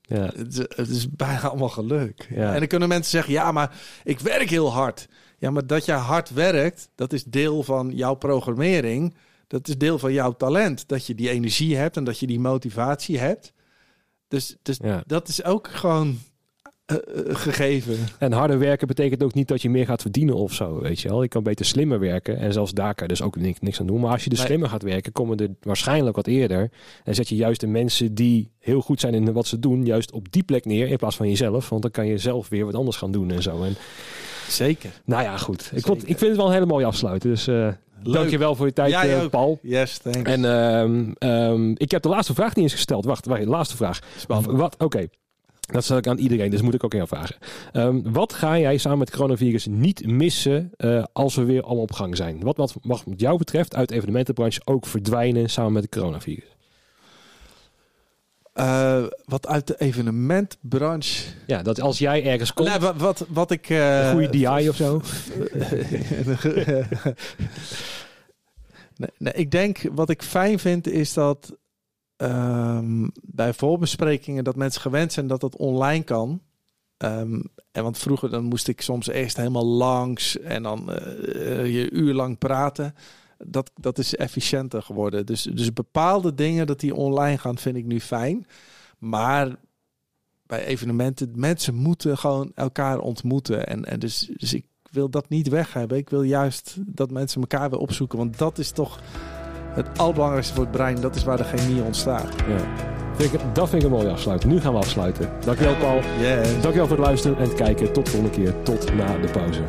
Ja. het is, het is bijna allemaal geluk. Ja. En dan kunnen mensen zeggen, ja, maar ik werk heel hard. Ja, maar dat je hard werkt, dat is deel van jouw programmering. Dat is deel van jouw talent. Dat je die energie hebt en dat je die motivatie hebt. Dus, dus Ja. dat is ook gewoon eh, eh, gegeven. En harder werken betekent ook niet dat je meer gaat verdienen of zo, weet je wel. Je kan beter slimmer werken en zelfs daar kan je dus ook niks, niks aan doen. Maar als je dus Nee. slimmer gaat werken, komen er waarschijnlijk wat eerder. En zet je juist de mensen die heel goed zijn in wat ze doen, juist op die plek neer in plaats van jezelf. Want dan kan je zelf weer wat anders gaan doen en zo. En Zeker. nou ja, goed. Ik, vond, ik vind het wel een hele mooie afsluiten. Dus eh dank je wel voor je tijd, eh. Paul. Yes, thanks. En ehm, ehm, ik heb de laatste vraag niet eens gesteld. Wacht, wacht laatste vraag. Spannend. Wat? Oké. Dat stel ik aan iedereen, dus moet ik ook jou vragen. Ehm, wat ga jij samen met coronavirus niet missen eh, als we weer allemaal op gang zijn? Wat, wat mag wat jou betreft uit de evenementenbranche ook verdwijnen samen met de coronavirus? Eh, wat uit de evenementbranche... Ja, dat als jij ergens komt, Nee, wat, wat, wat ik... een goede DI of zo. nee, nee, ik denk, wat ik fijn vind, is dat ehm, bij voorbesprekingen dat mensen gewend zijn dat dat online kan. Ehm, en want vroeger dan moest ik soms eerst helemaal langs en dan eh, je uur lang praten. Dat, dat is efficiënter geworden. Dus, dus bepaalde dingen dat die online gaan, vind ik nu fijn. Maar bij evenementen, mensen moeten gewoon elkaar ontmoeten. En, en dus, dus ik wil dat niet weg hebben. Ik wil juist dat mensen elkaar weer opzoeken. Want dat is toch het allerbelangrijkste voor het brein. Dat is waar de chemie ontstaat. Ja. Dat vind ik een mooie afsluiting. Nu gaan we afsluiten. Dankjewel Paul. Yes. Dankjewel voor het luisteren en het kijken. Tot de volgende keer. Tot na de pauze.